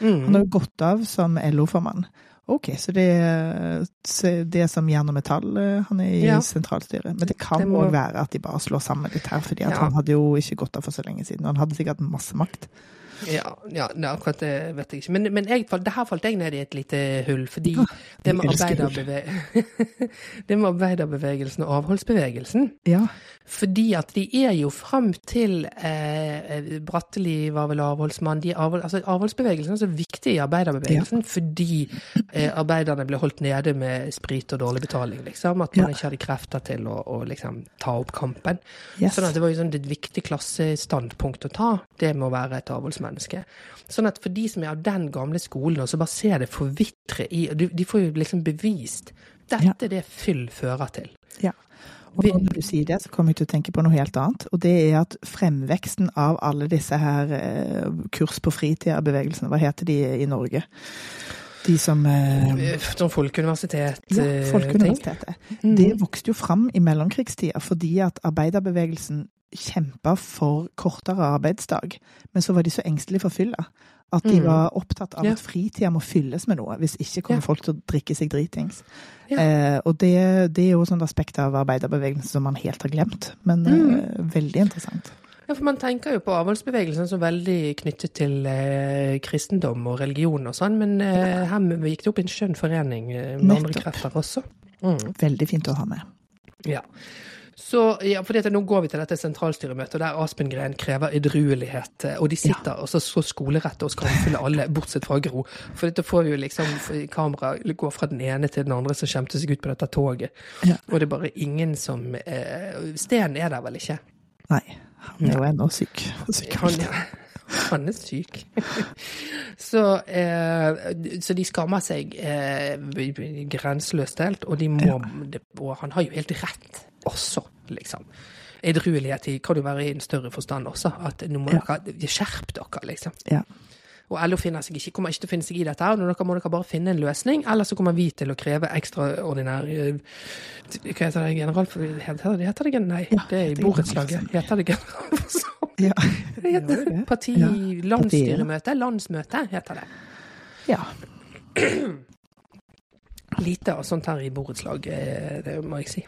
Han Mm. har jo gått av som LO-formann. Ok, så det, det er som jern og metall eh, han er i Ja. sentralstyret. Men det kan òg må- være at de bare slår sammen litt her, fordi Ja. han hadde jo ikke gått av for så lenge siden. Han hadde sikkert masse makt. Ja, ja akkurat det vet jeg ikke. Men, men jeg, det her falt jeg ned i et lite hull, fordi Ja, det med, arbeiderbeve det med arbeiderbevegelsen og avholdsbevegelsen Ja. Fordi at de er jo frem til eh, Bratteli var vel avholdsmann. De avhold, altså avholdsbevegelsen er så viktig i arbeiderbevegelsen fordi eh, arbeiderne ble holdt nede med sprit og dårlig betaling, liksom. At man Ja. ikke hadde krefter til å, å liksom ta opp kampen. Yes. Sånn at det var jo sånn et viktig klassestandpunkt å ta, det med å være et avholdsmenneske. Sånn at for de som er av den gamle skolen, og så bare ser det forvitre i De, de får jo liksom bevist dette er det fyll fører til. Ja. Og når du sier det, så kommer jeg til å tenke på noe helt annet. Og det er at fremveksten av alle disse her eh, kurs på fritida-bevegelsene, hva heter de i Norge? De som eh, Sånn folkeuniversitet Ja, eh, Folkeuniversitetet. Mm. Det vokste jo fram i mellomkrigstida fordi at arbeiderbevegelsen kjempa for kortere arbeidsdag. Men så var de så engstelige for fylla at de Mm. var opptatt av Ja. at fritida må fylles med noe. Hvis ikke kommer Ja. folk til å drikke seg dritings. Ja. Eh, og det, det er jo sånn aspekt av arbeiderbevegelsen som man helt har glemt. Men Mm. eh, veldig interessant. Ja, for Man tenker jo på avholdsbevegelsen som veldig knyttet til eh, kristendom og religion og sånn, men eh, her gikk det opp en skjønn forening eh, med andre krefter også. Mm. Veldig fint å ha med. Ja. Så, ja, fordi at Nå går vi til dette sentralstyremøtet der Aspen Green krever edruelighet. eh, Og de sitter og så, så skolerette og skamfulle alle, bortsett fra Gro. For dette får vi jo liksom kamera gå fra den ene til den andre som skjemte seg ut på dette toget. Ja. Og det er bare ingen som eh, Sten er der vel ikke? Nei. Han er jo ennå syk. syk. Han, han er syk. så, eh, så de skammer seg eh, grenseløst helt, og de må Og han har jo helt rett også, liksom. Edruelighet kan jo være i en større forstand også. At nå må Ja. dere skjerpe dere, liksom. Ja. Og LO finner seg ikke, kommer ikke til å finne seg i dette. her, Dere må dere bare finne en løsning, eller så kommer vi til å kreve ekstraordinær eh, Hva heter det? General... Heter det, heter det gen- Nei, Ja, det er i borettslaget. Heter det generalforsamling? Ja. Det heter det? Parti... Ja, Landsstyremøte? Landsmøte, heter det. ja. Lite av sånt her i borettslag, eh, det må jeg si.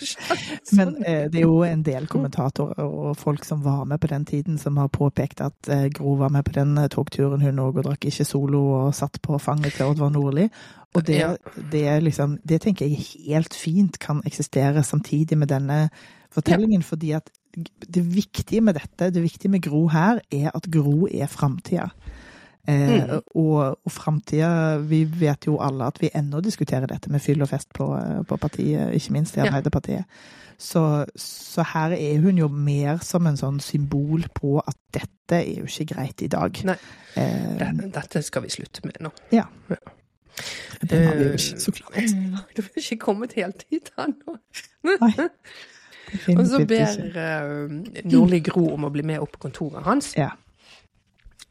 Men eh, det er jo en del kommentatorer og folk som var med på den tiden, som har påpekt at eh, Gro var med på den togturen, hun òg, og drakk ikke solo og satt på fanget til Oddvar Nordli. Og det, det, liksom, det tenker jeg helt fint kan eksistere samtidig med denne fortellingen, fordi at det viktige med dette, det viktige med Gro her, er at Gro er framtida. Eh, Mm. Og, og framtida Vi vet jo alle at vi ennå diskuterer dette med fyll og fest på, på partiet, ikke minst i Ja. Så, så her er hun jo mer som en sånn symbol på at dette er jo ikke greit i dag. Nei. Eh, Det- Dette skal vi slutte med nå. ja. Ja. Det har vi jo ikke, så klart. Du har ikke kommet helt dit ennå. Nei. Og så ber eh, Nordli Gro om å bli med opp på kontoret hans. Ja.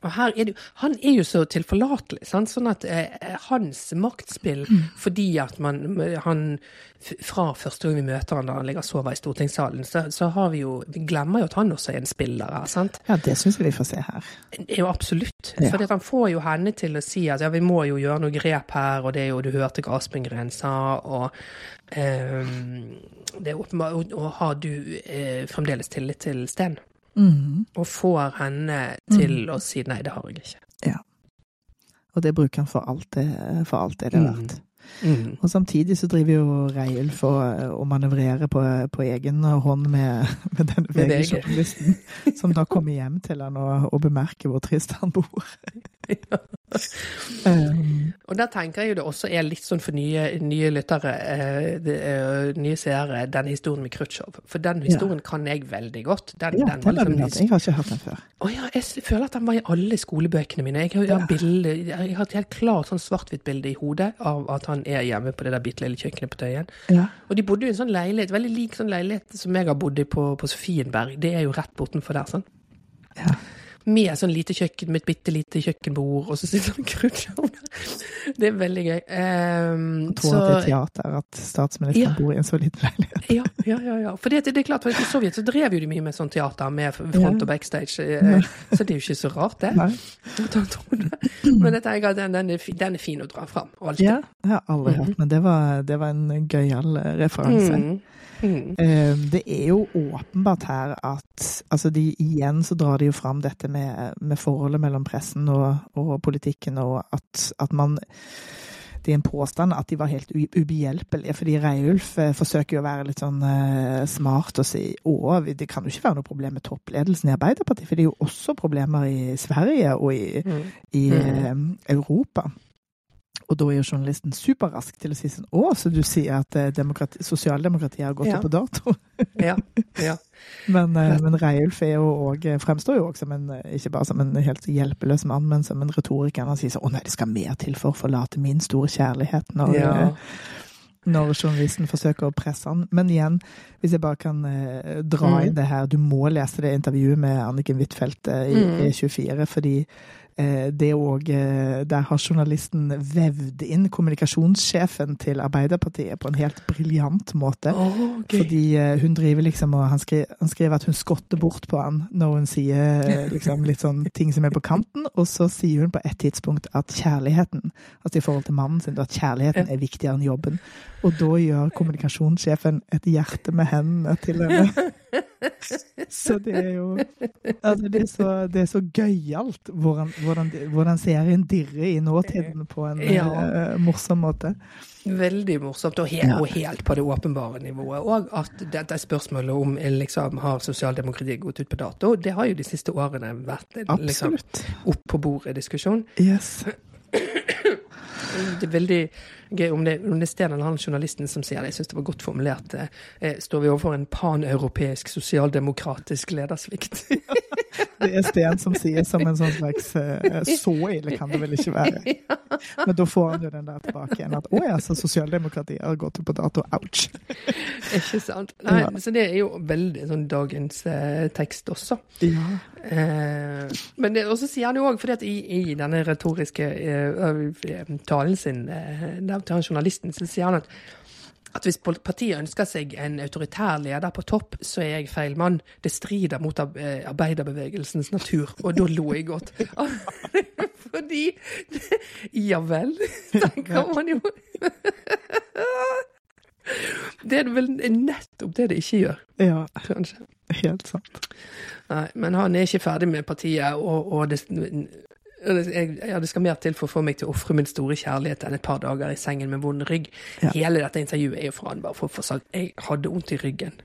Og her er det, han er jo så tilforlatelig, sant? sånn at eh, hans maktspill Mm. Fordi at man han Fra første gang vi møter han da han ligger og sover i stortingssalen, så, så har vi jo Vi glemmer jo at han også er en spiller her, sant? ja, det syns jeg vi får se her. Jo, absolutt. Ja. For han får jo henne til å si at ja, vi må jo gjøre noe grep her, og det er jo du hørte hva Aspengren sa, og eh, det er åpenbart Og, og har du eh, fremdeles tillit til Sten? Mhm. Og får henne til å si nei, det har jeg ikke. Og det bruker han for alt det, for alt det det er Mm. verdt. Og samtidig så driver jo Reiulf og, og manøvrerer på, på egen hånd med, med denne VG-journalisten, som da kommer hjem til han og, og bemerker hvor trist han bor. Um, Og der tenker jeg jo det også er litt sånn for nye, nye lyttere, eh, eh, nye seere, den historien med Khrusjtsjov. For den historien kan jeg veldig godt. Den, ja, den liksom den, Jeg har ikke hørt den før. Å ja, jeg føler at den var i alle skolebøkene mine. Jeg har, jeg har, bilde, jeg har et helt klart sånn svart-hvitt-bilde i hodet av at han er hjemme på det der bitte lille kjøkkenet på Tøyen. Ja. Og de bodde jo i en sånn leilighet, veldig lik sånn leilighet som jeg har bodd i på, på Sofienberg. Det er jo rett bortenfor der, sånn. Ja. Med sånn lite kjøkken, med et bitte lite kjøkkenbord, og så sitter han der. Det er veldig gøy. Um, tror at det er teater at statsministeren Ja. bor i en så liten leilighet. ja, ja, ja, ja. For det, det er klart, for i Sovjet så drev jo de mye med sånn teater, med front og backstage. ja. Så det er jo ikke så rart, det. Nei. Men jeg tenker at den, den, er, fin å dra fram. Alltid. Ja, jeg har aldri hørt, men det var, det var en gøyal eh, referanse. Mm. Mm. Eh, Det er jo åpenbart her at altså de, Igjen så drar de jo fram dette med, med forholdet mellom pressen og, og politikken, og at, at man Det er en påstand at de var helt ubehjelpelige, fordi Reiulf eh, forsøker jo å være litt sånn eh, smart og si å, det kan jo ikke være noe problem med toppledelsen i Arbeiderpartiet, for det er jo også problemer i Sverige og i, Mm. i eh, Europa. Og da er jo journalisten superrask til å si sånn Å, så du sier at eh, sosialdemokratiet har gått Ja. opp på dato? Ja. ja. Men, eh, men Reiulf fremstår jo også som en, eh, ikke bare som en helt hjelpeløs mann, men som en retoriker. Han sier sånn Å nei, det skal mer til for å forlate min store kjærlighet. Når, ja. når journalisten forsøker å presse han. Men igjen, hvis jeg bare kan dra Mm. inn det her Du må lese det intervjuet med Anniken Huitfeldt i Mm. E24, fordi det òg Der har journalisten vevd inn kommunikasjonssjefen til Arbeiderpartiet på en helt briljant måte. Oh, okay. Fordi eh, hun driver liksom og han skriver, han skriver at hun skotter bort på han når hun sier eh, liksom litt sånn ting som er på kanten, og så sier hun på et tidspunkt at kjærligheten, altså i forhold til mannen sin, at kjærligheten er viktigere enn jobben. Og da gjør kommunikasjonssjefen et hjerte med hendene til henne. Så det er jo altså det, er så, det er så gøyalt hvordan, hvordan, hvordan serien dirrer i nåtiden på en Ja. uh, morsom måte. Veldig morsomt, og helt, og helt på det åpenbare nivået. Og at dette spørsmålet om eh, liksom, har sosialdemokratiet gått ut på dato, det har jo de siste årene vært en liksom, opp på bordet-diskusjon. Yes. Det er veldig gøy om det, om det er Sten eller han journalisten som sier det. Jeg syns det var godt formulert. Eh, står vi overfor en paneuropeisk sosialdemokratisk ledersvikt? Det er Sten som sier som en sånn slags eh, Så ille kan det vel ikke være. Men da får han jo den der tilbake igjen at å ja, så sosialdemokratiet har gått på dato. Ouch. Ikke sant? Nei, Ja. Så det er jo veldig sånn dagens eh, tekst også. Ja. Eh, men det, også sier han jo òg, fordi at i, i denne retoriske eh, talen sin eh, der til han journalisten, så sier han at at hvis partiet ønsker seg en autoritær leder på topp, så er jeg feil mann. Det strider mot eh, arbeiderbevegelsens natur. Og da lo jeg godt. Fordi Ja vel, tenker man jo. Det er vel nettopp det det ikke gjør, ja, kanskje. helt sant. Nei, men han er ikke ferdig med partiet, og, og det, jeg, ja, det skal mer til for å få meg til å ofre min store kjærlighet enn et par dager i sengen med vond rygg. Ja. Hele dette intervjuet er jo for han bare for å få sagt jeg hadde vondt i ryggen.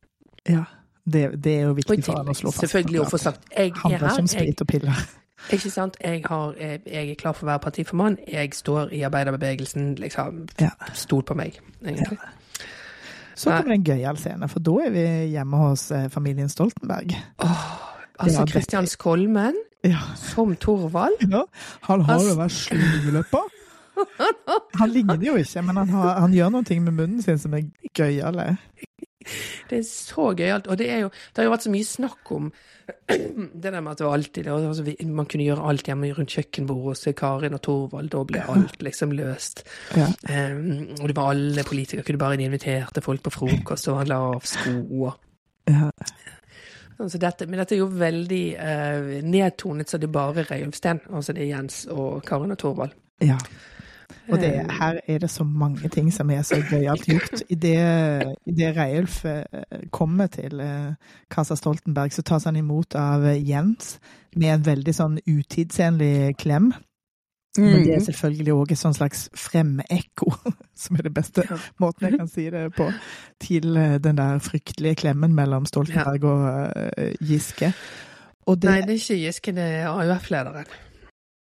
Ja. Det, det er jo viktig til, for han å slå fast. selvfølgelig å få sagt jeg er som her, jeg, sprit og piller. ikke sant, jeg, har, jeg, jeg er klar for å være partiformann, jeg står i arbeiderbevegelsen, liksom, Ja. stol på meg, egentlig. Så kommer det en gøyal scene, for da er vi hjemme hos eh, familien Stoltenberg. Altså, Ja, Kristian Skolmen Ja. som Thorvald? ja. Han har jo Han- vært løpet Han ligner jo ikke, men han, har, han gjør ting med munnen sin som er gøyale. Det er så gøyalt. Og det jo Det har jo vært så mye snakk om det der med at det var alltid altså, Man kunne gjøre alt hjemme rundt kjøkkenbordet hos Karin og Torvald. Da ble alt liksom løst. Ja. Um, og det var alle politikere kunne bare inviterte folk på frokost og han la av sko. Ja. Altså dette, men dette er jo veldig eh, nedtonet, så det er bare Reiulfsten. Altså det er Jens og Karin og Torvald. ja. Og det, Eh, her er det så mange ting som er så gøyalt gjort. Idet det Reiulf eh, kommer til Kasa Stoltenberg, så tas han imot av eh, Jens med en veldig sånn utidsenlig klem. Men det er selvfølgelig òg et sånn slags fremekko, som er det beste Ja. måten jeg kan si det på, til eh, den der fryktelige klemmen mellom Stoltenberg og eh, Giske. Og det, Nei, det er ikke Giske, det er AUF-lederen.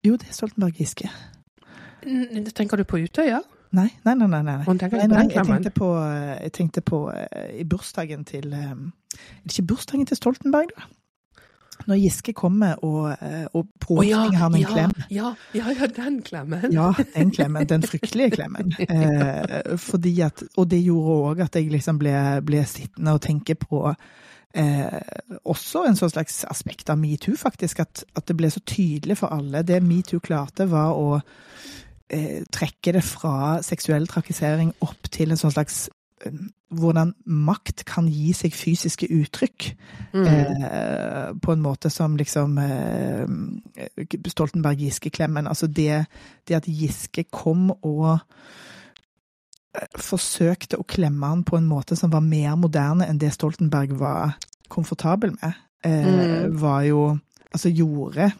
Jo, det er Stoltenberg Giske. Mm, Tenker du på Utøya? Nei, nei, nei. nei, nei. Nei, nei, den jeg tenkte på, jeg tenkte på eh, i bursdagen til eh, det ikke bursdagen til Stoltenberg, da? Når Giske kommer og, og påtvinger oh, ja, han en ja, klem. Ja, ja, ja, den klemmen. Ja, den klemmen. Den fryktelige klemmen. Eh, fordi at, og det gjorde òg at jeg liksom ble, ble sittende og tenke på eh, også en sånn slags aspekt av metoo, faktisk. At, at det ble så tydelig for alle. Det metoo klarte, var å eh, trekke det fra seksuell trakassering opp til en sånn slags eh, hvordan makt kan gi seg fysiske uttrykk. Mm. Eh, på en måte som liksom eh, Stoltenberg-Giske-klemmen. Altså det, det at Giske kom og eh, forsøkte å klemme han på en måte som var mer moderne enn det Stoltenberg var komfortabel med, eh, Mm. var jo Altså gjorde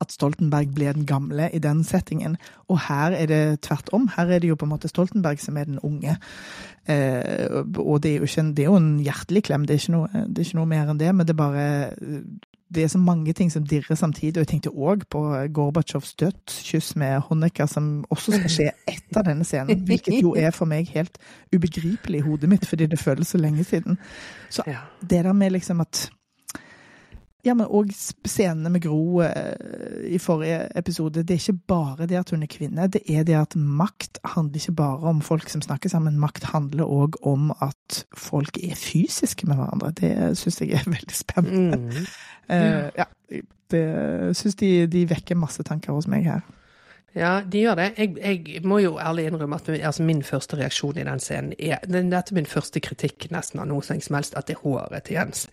at Stoltenberg ble den gamle i den settingen. Og her er det tvert om. Her er det jo på en måte Stoltenberg som er den unge. Eh, og det er, jo ikke en, det er jo en hjertelig klem, det er, ikke noe, det er ikke noe mer enn det. Men det er bare Det er så mange ting som dirrer samtidig. Og jeg tenkte òg på Gorbatsjovs dødskyss med Honecker, som også skal skje etter denne scenen. Hvilket jo er for meg helt ubegripelig i hodet mitt, fordi det føles så lenge siden. Så det der med liksom at ja, men òg scenene med Gro eh, i forrige episode. Det er ikke bare det at hun er kvinne, det er det at makt handler ikke bare om folk som snakker sammen. Makt handler òg om at folk er fysiske med hverandre. Det syns jeg er veldig spennende. Mm. Uh, ja, det syns de, de vekker masse tanker hos meg her. Ja, de gjør det. Jeg, jeg må jo ærlig innrømme at altså, min første reaksjon i den scenen er den- Dette er min første kritikk nesten av noe som helst, at det er håret til Jens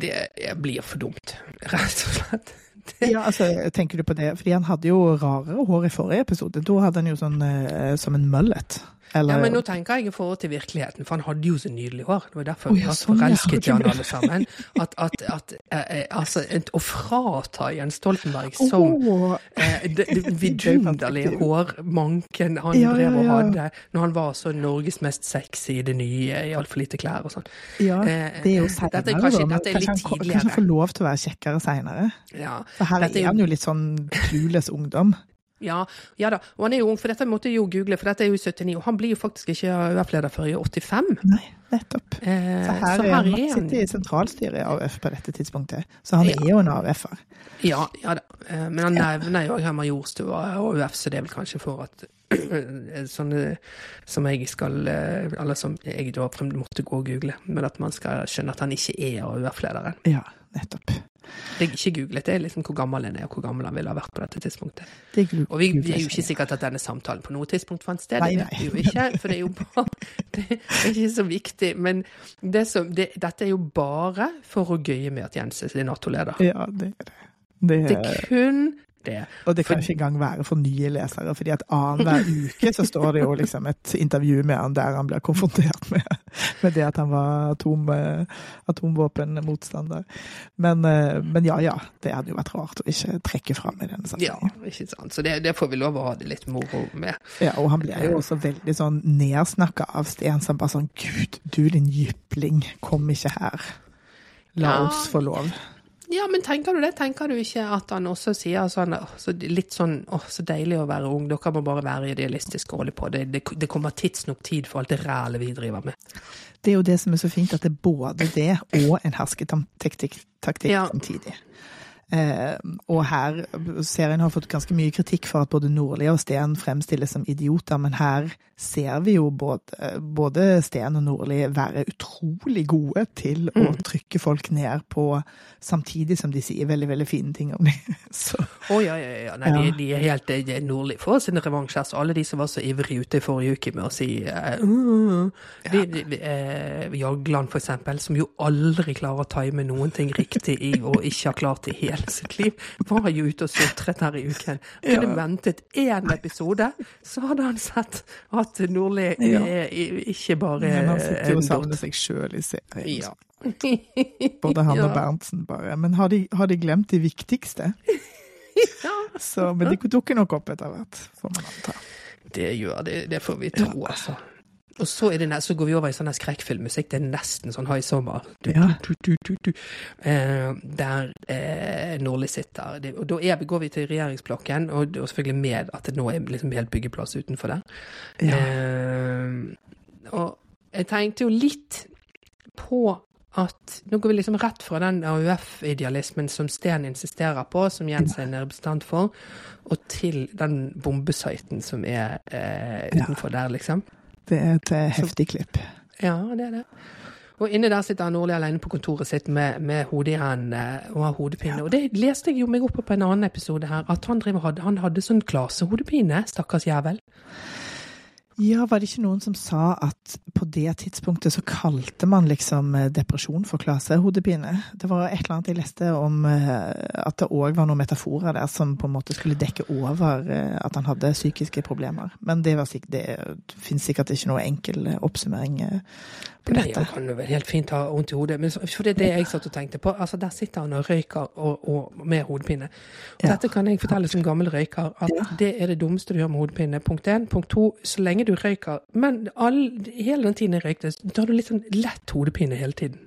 det blir for dumt, rett og slett. Ja, altså, Tenker du på det? Fordi han hadde jo rarere hår i forrige episode. Da hadde han jo sånn eh, som en mullet. Eller, Ja, men nå tenker jeg i forhold til virkeligheten, for han hadde jo så nydelig hår. Det var derfor vi ja, sånn, forelsket i han alle sammen. At, at, at eh, eh, altså, å frata Jens Stoltenberg som oh. eh, det, det vidunderlige hårmanken han Ja, drev og hadde når han var så Norges mest sexy i det nye, i altfor lite klær og sånn. ja, Eh, det er jo dette er kanskje- da. Dette er kanskje, litt han, tidligere. kanskje han får lov til å være kjekkere seinere. Ja. For her Dette er er han jo litt sånn clueless ungdom. Ja, ja da. Og han er jo ung, for dette måtte jeg jo google, for dette er jo i 79, og han blir jo faktisk ikke AUF-leder før i 85. Nei, nettopp. Eh, Så her, er han, han sitter i sentralstyret i AUF på dette tidspunktet, så han Ja. er jo en AUF-er. Ja, ja da. Eh, Men han nevner jo her Majorstua og AUF, så det er vel kanskje for at sånne som jeg skal eh, Eller som jeg da måtte gå og google, men at man skal skjønne at han ikke er AUF-lederen. Ja, nettopp. Det er ikke googlet, det er liksom hvor gammel han er, og hvor gammel han ville ha vært på dette tidspunktet. Det Og vi, vi er jo ikke sikkert at denne samtalen på noe tidspunkt fant sted, Nei, det vet vi jo ikke, for det er jo bare Det er ikke så viktig. Men det som, det, dette er jo bare for å gøye med at Jens er Nato-leder. Ja, det er det. det, Det er kun det. og det kan ikke engang være for nye lesere, fordi at annenhver uke så står det jo liksom et intervju med han der han blir konfrontert med, med det at han var atom, eh, atomvåpenmotstander. Men, eh, men ja, ja. Det hadde jo vært rart å ikke trekke fram i denne Ja, ikke sant. Så det, det får vi lov å ha det litt moro med. Ja, og han blir jo også veldig sånn nedsnakka av Sten, som bare sånn Gud, du din jypling, kom ikke her. La Ja. oss få lov. Ja, men tenker du det? Tenker du ikke at han også sier sånn så litt sånn åh, så deilig å være ung, dere må bare være idealistiske og holde på. Det, det, det kommer tidsnok tid for alt det rælet vi driver med. Det er jo det som er så fint, at det er både det og en hersketaktikk taktikk Ja. samtidig. Eh, og her, serien har fått ganske mye kritikk for at både Nordli og Sten fremstilles som idioter, men her ser vi jo både, både Sten og Nordli være utrolig gode til å Mm. trykke folk ned på, samtidig som de sier veldig, veldig fine ting om dem. Å Å ja, ja, ja. Nei, Ja. De, de er helt de nordlig for sin revansj. Altså, alle de som var så ivrige ute i forrige uke med å si uh, uh, de, de, eh, Jagland, for eksempel, som jo aldri klarer å time noen ting riktig i, og ikke har klart det i hele sitt liv, var jo ute og sutret her i uken. Kunne Ja. ventet én episode, så hadde han sett at Nordli Ja. er ikke bare men han sitter jo og savner seg sjøl i serien. Ja. Både han og Berntsen, bare. Men har de, har de glemt de viktigste? Ja, Så, men de dukker nok opp etter hvert, får man anta. Det gjør det, det får vi tro, altså. Og så, det, nest- så går vi over i sånn skrekkfilmmusikk. Det er nesten sånn High Summer. Du, Ja. du, du. Eh, der eh, Nordli sitter. Det, og da er vi, går vi til regjeringsblokken, og, og selvfølgelig med at det nå er liksom helt byggeplass utenfor der. Ja. Eh, og jeg tenkte jo litt på at nå går vi liksom rett fra den AUF-idealismen som Sten insisterer på, som Jens er en representant for, og til den bombesøyten som er eh, Ja. utenfor der, liksom. Det er et eh, heftig klipp. Ja, det er det. Og inne der sitter han Nordli alene på kontoret sitt med, med hodet i hendene og har hodepine. Og det leste jeg jo meg opp på på en annen episode her, at han, driver, hadde, han hadde sånn klasehodepine, stakkars jævel. Ja, var det ikke noen som sa at på det tidspunktet så kalte man liksom eh, depresjon for klasehodepine? Det var et eller annet jeg leste om eh, at det òg var noen metaforer der som på en måte skulle dekke over eh, at han hadde psykiske problemer. Men det, var det finnes sikkert ikke noe enkel oppsummering på dette. Det kan jo vel helt fint ha vondt i hodet. Men for det er det jeg satt og tenkte på. Altså, Der sitter han og røyker og, og med hodepine. Og Ja. Dette kan jeg fortelle som gammel røyker, at Ja. det er det dummeste du gjør med hodepine. Punkt én. Punkt to, så lenge du røyker Men all, hele den tiden jeg røykte, så har du litt sånn lett hodepine hele tiden.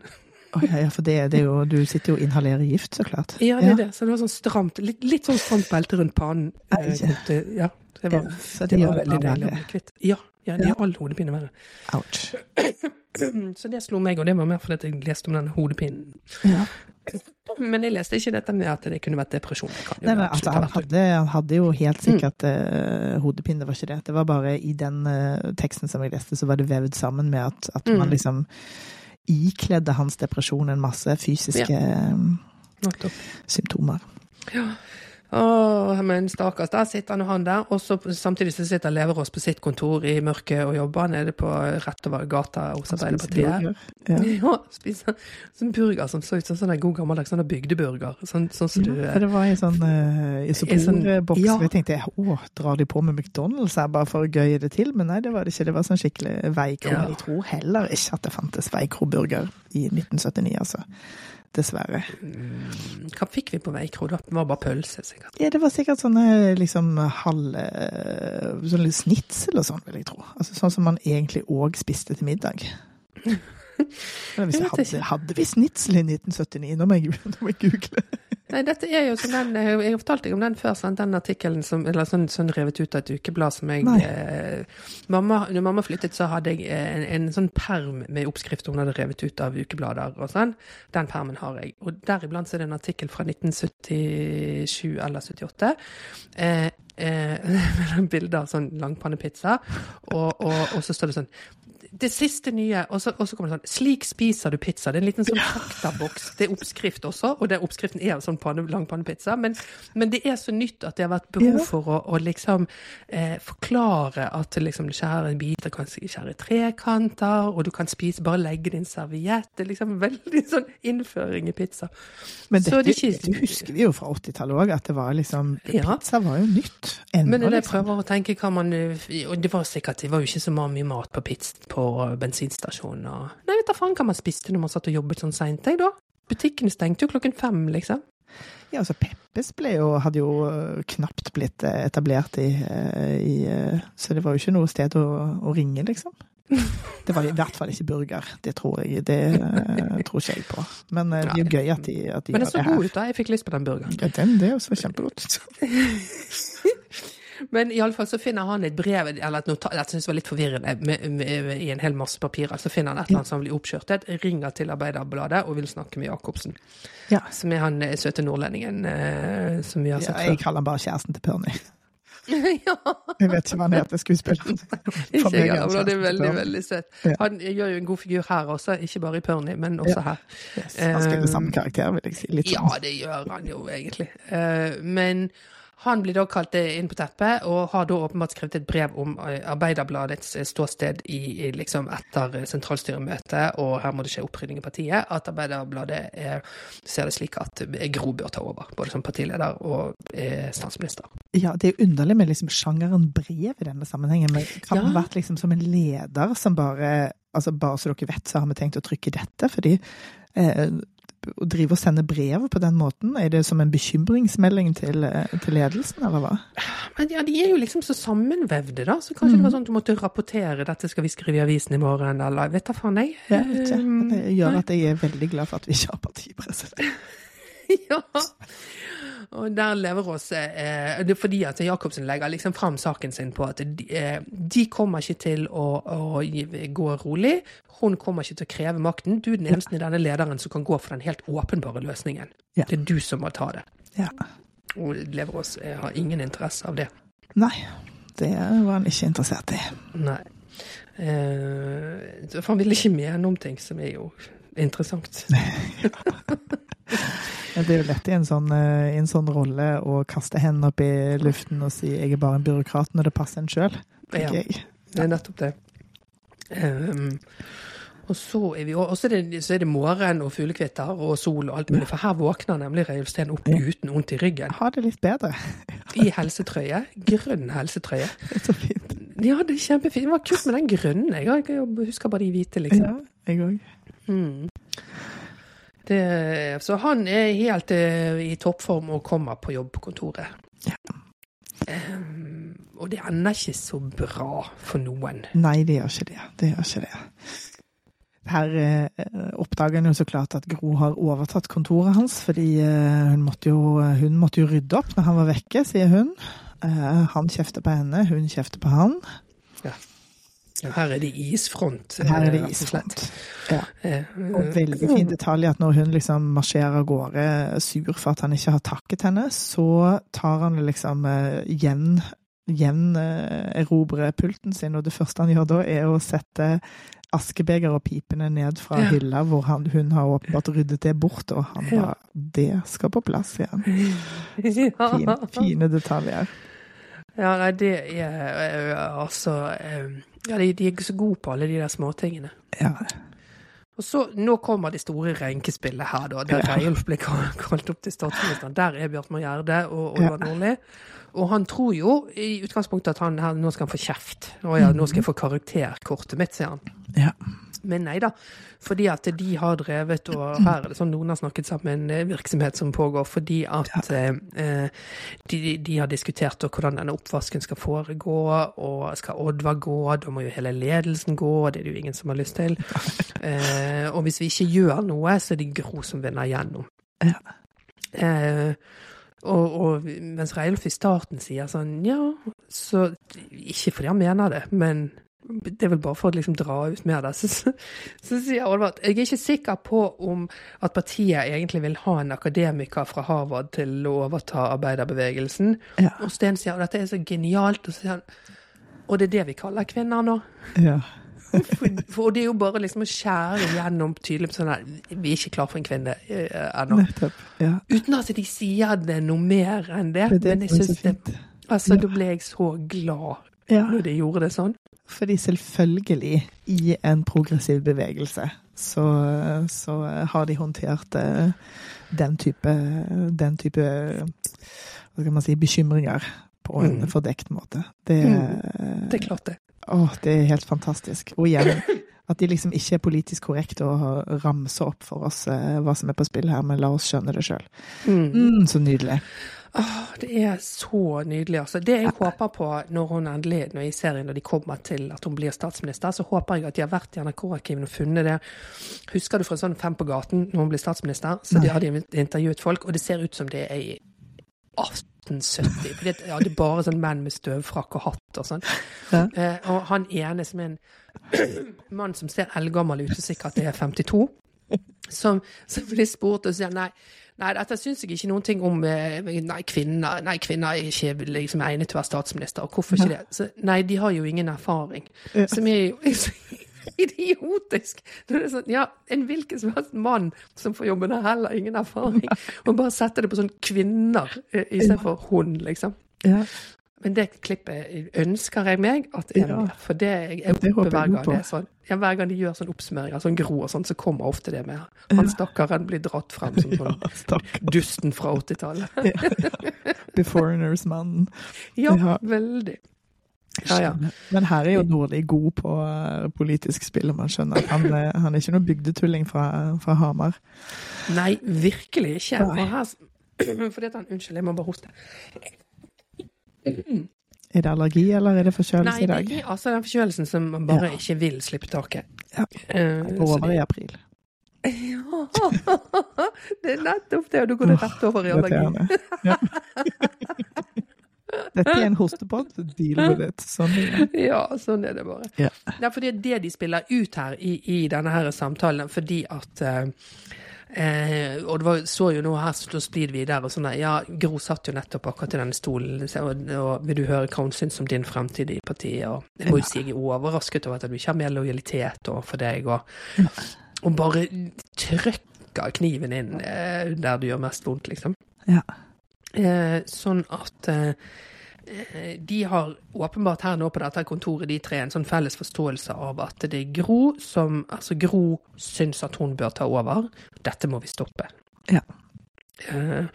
Oh, ja, ja, for det, det jo Du sitter jo og inhalerer gift, så klart. Ja, det er det. Så det var sånn stramt. Litt, litt sånn stramt belte rundt pannen. Nei, eh, Ja. Det var, det de var veldig deilig å bli kvitt. Ja, ja, de har all hodepine verre. Ouch. Så det slo meg, og det var mer fordi jeg leste om den hodepinen. Ja. Men jeg leste ikke dette med at det kunne vært depresjon. Nei, men altså, han, hadde, han hadde jo helt sikkert eh, hodepine, det var ikke det. Det var bare i den uh, teksten som jeg leste, så var det vevd sammen med at, at Mm. man liksom ikledde hans depresjon en masse fysiske ja. Nettopp. symptomer. Ja. Åh, men stakkars, der sitter han og han der, og så samtidig så sitter Leverås på sitt kontor i mørket og jobber nede på rett over gata hos Arbeiderpartiet. Ja. Ja, spiser sånn burger som så ut som sånn en god gammeldags sånn bygdeburger. Sånn, sånn som du For det var en sånn uh, sånn- isoporboks. ja. og Jeg tenkte å, drar de på med McDonald's her bare for å gøye det til? Men nei, det var det ikke. Det var sånn skikkelig veikro. Ja. Jeg tror heller ikke at det fantes veikroburger i 1979, altså. Dessverre. Mm, Hva fikk vi på Veikro, da? Det var bare pølse, sikkert. Ja, det var sikkert sånne liksom halv Sånn litt snitsel og sånn, vil jeg tro. Altså Sånn som man egentlig òg spiste til middag. Hvis Jeg jeg hadde, hadde vi snitsel i 1979? Nå må jeg, nå må jeg google. Nei, dette er jo som den Jeg har fortalt deg om den før, sant? den artikkelen som Eller sånn, sånn revet ut av et ukeblad som jeg eh, mamma, Når mamma flyttet, så hadde jeg eh, en, en sånn perm med oppskrift hun hadde revet ut av ukeblader og sånn. Den permen har jeg. Og deriblant så er det en artikkel fra 1977 eller 78. Eh, eh, med bilder av sånn langpannepizza, og, og, og så står det sånn det siste nye, og så, og så kommer det sånn 'Slik spiser du pizza'. Det er en liten sånn faktaboks. Det er oppskrift også, og den oppskriften er sånn panne, langpannepizza. Men, men det er så nytt at det har vært behov for å, å liksom eh, forklare at liksom, du skjærer en bit, du kan skjære trekanter, og du kan spise, bare legge din serviett. Det er liksom veldig sånn innføring i pizza. Men Så dette, det dette husker vi jo fra 80-tallet òg, at det var liksom Ja. Pizza var jo nytt. Ennå, Men det er jeg liksom. prøver å tenke hva man Og det var sikkert det var jo ikke så mye mat på pizza på bensinstasjonen og Nei, vet da faen hva man spiste når man satt og jobbet sånn seint, jeg, da. Butikkene stengte jo klokken fem, liksom. Ja, altså Peppes ble jo, hadde jo øh, knapt blitt eh, etablert i, eh, i eh, Så det var jo ikke noe sted å, å ringe, liksom. Det var i hvert fall ikke burger. Det tror jeg Det eh, tror ikke jeg på. Men eh, det er jo gøy at de, at de Men det så god ut, da. Jeg fikk lyst på den burgeren. Ja, den, det også var kjempegodt. Men iallfall så finner han et brev, eller et notat, jeg synes det var litt forvirrende, med, med, i en hel masse papirer. Så finner han et eller annet som blir oppskjørtet, ringer til Arbeiderbladet og vil snakke med Jacobsen. Ja. Som er han eh, søte nordlendingen eh, som vi har Ja, sett jeg før. kaller han bare kjæresten til Perny. ja, Jeg vet ikke hva han heter, skuespilleren. ikke jeg er heller, men det er veldig, veldig søtt. Han gjør jo en god figur her også, ikke bare i Perny, men også her. Yes, han spiller samme karakter, vil jeg si. Litt Ja, sånn. det gjør han jo egentlig. Eh, men han blir da kalt inn på teppet, og har da åpenbart skrevet et brev om eh, Arbeiderbladets eh, ståsted i, liksom etter eh, sentralstyremøtet, og her må det skje opprydning i partiet, at Arbeiderbladet er, ser det slik at eh, Gro bør ta over, både som partileder og eh, statsminister. Ja, det er jo underlig med liksom sjangeren brev i denne sammenhengen. Men kan Ja. ha vært liksom som en leder som bare Altså, bare så dere vet, så har vi tenkt å trykke dette, fordi eh, å drive og sende brev på den måten, er det som en bekymringsmelding til, eh, til ledelsen, eller hva? Men ja, de er jo liksom så sammenvevde, da, så kanskje det var sånn at du måtte rapportere dette skal vi skrive i avisen i morgen, eller vet da faen jeg. Jeg vet ikke. Det gjør at jeg er veldig glad for at vi ikke har partipresident. ja. Og der Leverås eh, Det er fordi at Jacobsen legger liksom fram saken sin på at de, eh, de kommer ikke til å, å gå rolig. Hun kommer ikke til å kreve makten. Du er den eneste i denne lederen som kan gå for den helt åpenbare løsningen. Ja. Det er du som må ta det. Ja. Og Leverås eh, har ingen interesse av det. Nei, det var han ikke interessert i. Nei. Eh, for han ville ikke mene om ting som er jo interessant. Men Det er jo lett i en sånn, eh, i en sånn rolle å kaste hendene opp i luften og si 'jeg er bare en byråkrat' når det passer en sjøl, Ja. jeg. Ja. Det er nettopp det. Um, og så er, vi, også er, det, så er det morgen og fuglekvitter og sol og alt mulig, for her våkner nemlig Reiulf Steen opp uten vondt i ryggen. Ha det litt bedre. I helsetrøye. Grønn helsetrøye. Det er så fint. Ja, det er kjempefint. Det var kult med den grønne. Jeg jeg husker bare de hvite, liksom. Ja, jeg òg. Mm. Det, så han er helt eh, i toppform og kommer på jobb på kontoret. Ja. Um, og det ender ikke så bra for noen. Nei, det gjør ikke det. Det gjør ikke det. Her eh, oppdager han jo så klart at Gro har overtatt kontoret hans, fordi eh, hun, måtte jo, hun måtte jo rydde opp når han var vekke, sier hun. Eh, han kjefter på henne, hun kjefter på han. Ja, her er det isfront. Her er det eh, isfront. Ja. Eh, Og veldig fin detalj at når hun liksom marsjerer av gårde sur for at han ikke har takket henne, så tar han liksom eh, igjen gjenerobre pulten sin, og det første han gjør da, er å sette askebeger og pipene ned fra Ja. hylla, hvor han, hun har åpenbart ryddet det bort, og han Ja. bare Det skal på plass igjen. ja. Fine detaljer. Ja, nei, det er eh, altså eh, Ja, de, de er så gode på alle de der småtingene. Ja. Og så, Nå kommer det store renkespillet her, da, der Ja. Reiulf ble kalt opp til statsministeren. Der er Bjartmar Gjerde og Ja. Oddvar Nordli. Og han tror jo i utgangspunktet at han her, nå skal han få kjeft. Å ja, nå skal jeg få karakterkortet mitt, sier han. Ja. Men nei da, fordi at de har drevet, og her er det sånn noen har snakket sammen, en virksomhet som pågår, fordi at eh, de, de har diskutert da hvordan denne oppvasken skal foregå, og skal Oddvar gå, da må jo hele ledelsen gå, og det er det jo ingen som har lyst til. Eh, og hvis vi ikke gjør noe, så er det Gro som vinner gjennom. Eh, og, og mens Reilf i starten sier sånn, ja, så ikke fordi han mener det, men det er vel bare for å liksom dra ut mer det, Så, så, så sier Oddvar at jeg er ikke sikker på om at partiet egentlig vil ha en akademiker fra Harvard til å overta arbeiderbevegelsen. Ja. Og Sten sier at dette er så genialt, og så sier han og det er det vi kaller kvinner nå. ja. For, for det er jo bare liksom å skjære gjennom tydelig sånn her Vi er ikke klar for en kvinne eh, ennå. Ja. Uten at de sier det noe mer enn det. Det det Men jeg synes det, altså, da ble jeg så glad Ja. når de gjorde det sånn. Fordi selvfølgelig, i en progressiv bevegelse, så, så har de håndtert eh, den type, den type hva skal man si, bekymringer på en Mm. fordekt måte. Det, Det er klart det. Åh, det er helt fantastisk. Og igjen, at de liksom ikke er politisk korrekte å ramse opp for oss eh, hva som er på spill her, men la oss skjønne det sjøl. Mm. Mm, så nydelig. Åh, det er så nydelig, altså. Det jeg håper på når hun endelig, når jeg ser inn når de kommer til at hun blir statsminister, så håper jeg at de har vært i NRK-arkivene og funnet det. Husker du fra sånn Fem på gaten når hun ble statsminister? Så de hadde intervjuet folk, og det ser ut som det er i 1870. For det er bare sånn menn med støvfrakk og hatt og sånn. Ja. Eh, og han ene som er en mann som ser eldgammel ut, og sikkert er 52, som, som blir spurt og sier nei. Nei, dette syns jeg ikke noen ting om. eh, Nei, kvinner, nei, kvinner er ikke liksom egnet til å være statsminister. Og hvorfor ikke det? Så, nei, de har jo ingen erfaring. Ja. Som er jo idiotisk. Sånn, ja, En hvilken som helst mann som får jobben, har heller ingen erfaring. Og bare setter det på sånn kvinner eh, istedenfor hun, liksom. Ja. Men det klippet ønsker jeg meg at er Ja. med. For det jeg oppe hver gang det er sånn. Ja, hver gang de gjør sånn oppsummeringer, sånn Gro og sånn, så kommer ofte det med. Han stakkaren blir dratt frem som sånn Ja, dusten fra 80-tallet. The Foreigners-mannen. Ja, Ja. veldig. Ja, ja. Men her er jo Nordli god på eh, politisk spill, om man skjønner han, er- han er ikke noe bygdetulling fra, fra Hamar. Nei, virkelig ikke. Her, fordi at han, unnskyld, jeg må bare hoste. Er det allergi, eller er det forkjølelse Nei, i dag? Nei, det er altså den forkjølelsen som man bare Ja. ikke vil slippe taket. Ja. Eh, Det går over i april. Ja, det er nettopp det, og du går det rett over i allergi. Ja. Dette er en hostepod, så deal with it. Sånn er det. Ja, sånn er det bare. Ja. Det er fordi det de spiller ut her i, i denne her samtalen, fordi at eh, eh, Og det var, så jo nå her stå splid videre og sånn der, Ja, Gro satt jo nettopp akkurat i denne stolen, og, og vil du høre hva hun syns om din fremtid i partiet? Og jeg må jo si jeg er overrasket over at du ikke har mer lojalitet overfor deg, og, og bare trykker kniven inn eh, der du gjør mest vondt, liksom. Ja. Eh, sånn at eh, de har åpenbart her nå på dette kontoret, de tre, en sånn felles forståelse av at det er Gro som Altså, Gro syns at hun bør ta over. Dette må vi stoppe. Ja. Eh,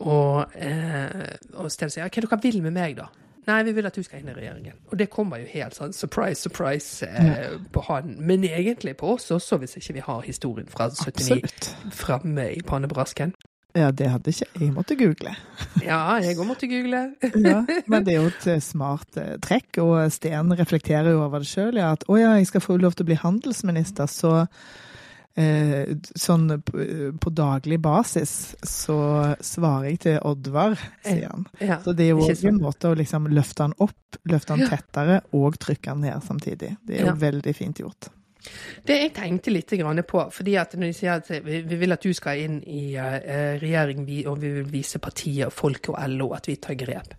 og, eh, og Sten sier hva dere vil med meg, da? Nei, vi vil at du skal inn i regjeringen. Og det kommer jo helt sånn surprise, surprise eh, på han. Men egentlig på oss også, hvis ikke vi har historien fra 79 Absolutt. framme i pannebrasken. Ja, det hadde ikke jeg måtte google. Ja, jeg òg måtte google. Ja, men det er jo et eh, smart eh, trekk, og Sten reflekterer jo over det sjøl. Ja, at å ja, jeg skal få lov til å bli handelsminister, så eh, sånn på, daglig basis så svarer jeg til Oddvar, sier han. Ja, Så det er jo en måte å liksom løfte han opp, løfte han tettere, og trykke han ned samtidig. Det er jo veldig fint gjort. Det jeg tenkte litt på, fordi at når de sier at vi, vi vil at du skal inn i eh, regjering, og vi vil vise partiet, og folket og LO at vi tar grep.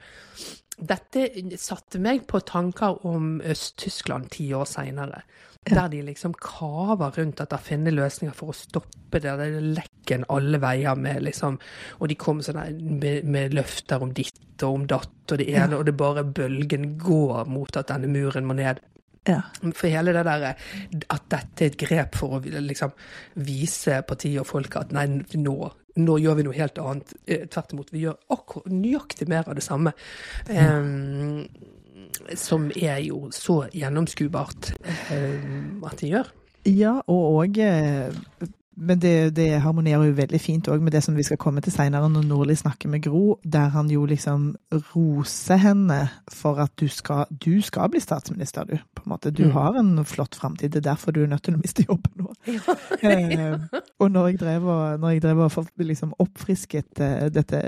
dette satte meg på tanker om Øst-Tyskland ti år seinere. Der de liksom kaver rundt at de finner løsninger for å stoppe det Det er lekken alle veier med, liksom. Og de kommer sånn med, med løfter om ditt og om datt og det ene, og det bare bølgen går mot at denne muren må ned. Ja. For hele det der at dette er et grep for å liksom vise partiet og folket at nei, nå, nå gjør vi noe helt annet. Eh, Tvert imot, vi gjør akkurat nøyaktig mer av det samme. Um, som er jo så gjennomskuebart um, at de gjør. Ja, og òg Men det, det harmonerer jo veldig fint òg med det som vi skal komme til seinere, når Nordli snakker med Gro, der han jo liksom roser henne for at du skal, du skal bli statsminister, du. På en måte. Du Mm. har en flott framtid. Det er derfor du er nødt til å miste jobben nå. Eh, og når jeg drev og, når jeg drev og liksom oppfrisket eh, dette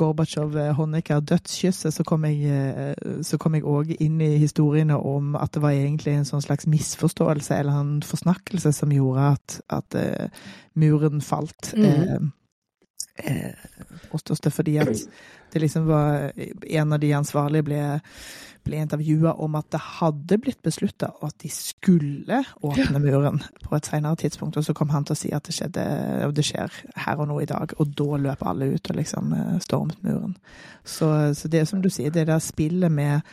eh, Gorbatsjov-Honecker dødskysset, så kom jeg eh, så kom jeg òg inn i historiene om at det var egentlig en sånn slags misforståelse eller en forsnakkelse som gjorde at, at uh, muren falt. Mm. Eh, eh, fordi at det liksom var En av de ansvarlige ble, ble intervjua om at det hadde blitt beslutta, at de skulle åpne muren på et senere tidspunkt. Og så kom han til å si at det skjedde, og det skjer her og nå i dag. Og da løp alle ut og liksom eh, stormet muren. Så, så det er som du sier, det der spillet med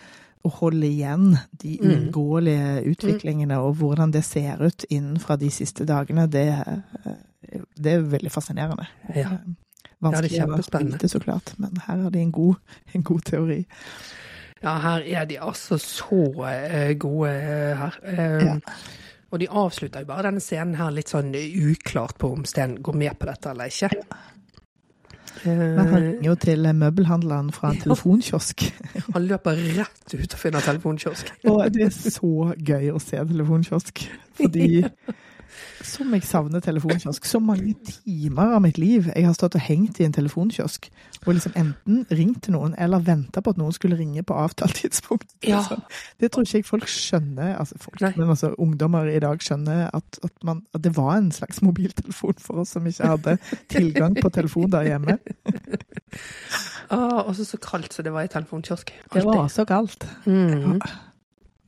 å holde igjen de Mm. utviklingene, og hvordan det ser ut innenfra de siste dagene, det, eh, det er veldig fascinerende. Ja. Vanskelig Ja, det å vite, så klart, men her har de en god, en god teori. Ja, her er de altså så eh, gode eh, her. Eh, Ja. Og de avslutter jo bare denne scenen her litt sånn uklart på om Sten går med på dette eller ikke. Men han Eh, ringer jo til møbelhandleren fra en telefonkiosk. han løper rett ut og finner telefonkiosk. Og det er så gøy å se telefonkiosk. Fordi som jeg savner telefonkiosk. Så mange timer av mitt liv jeg har stått og hengt i en telefonkiosk. Og liksom enten ringt til noen, eller venta på at noen skulle ringe på avtalt tidspunkt. Ja. Sånn. Det tror ikke jeg folk skjønner, altså folk, men altså ungdommer i dag skjønner at, at, man, at det var en slags mobiltelefon for oss som ikke hadde tilgang på telefon der hjemme. Og så så kaldt som det var i telefonkiosk. Det var så kaldt. Mm.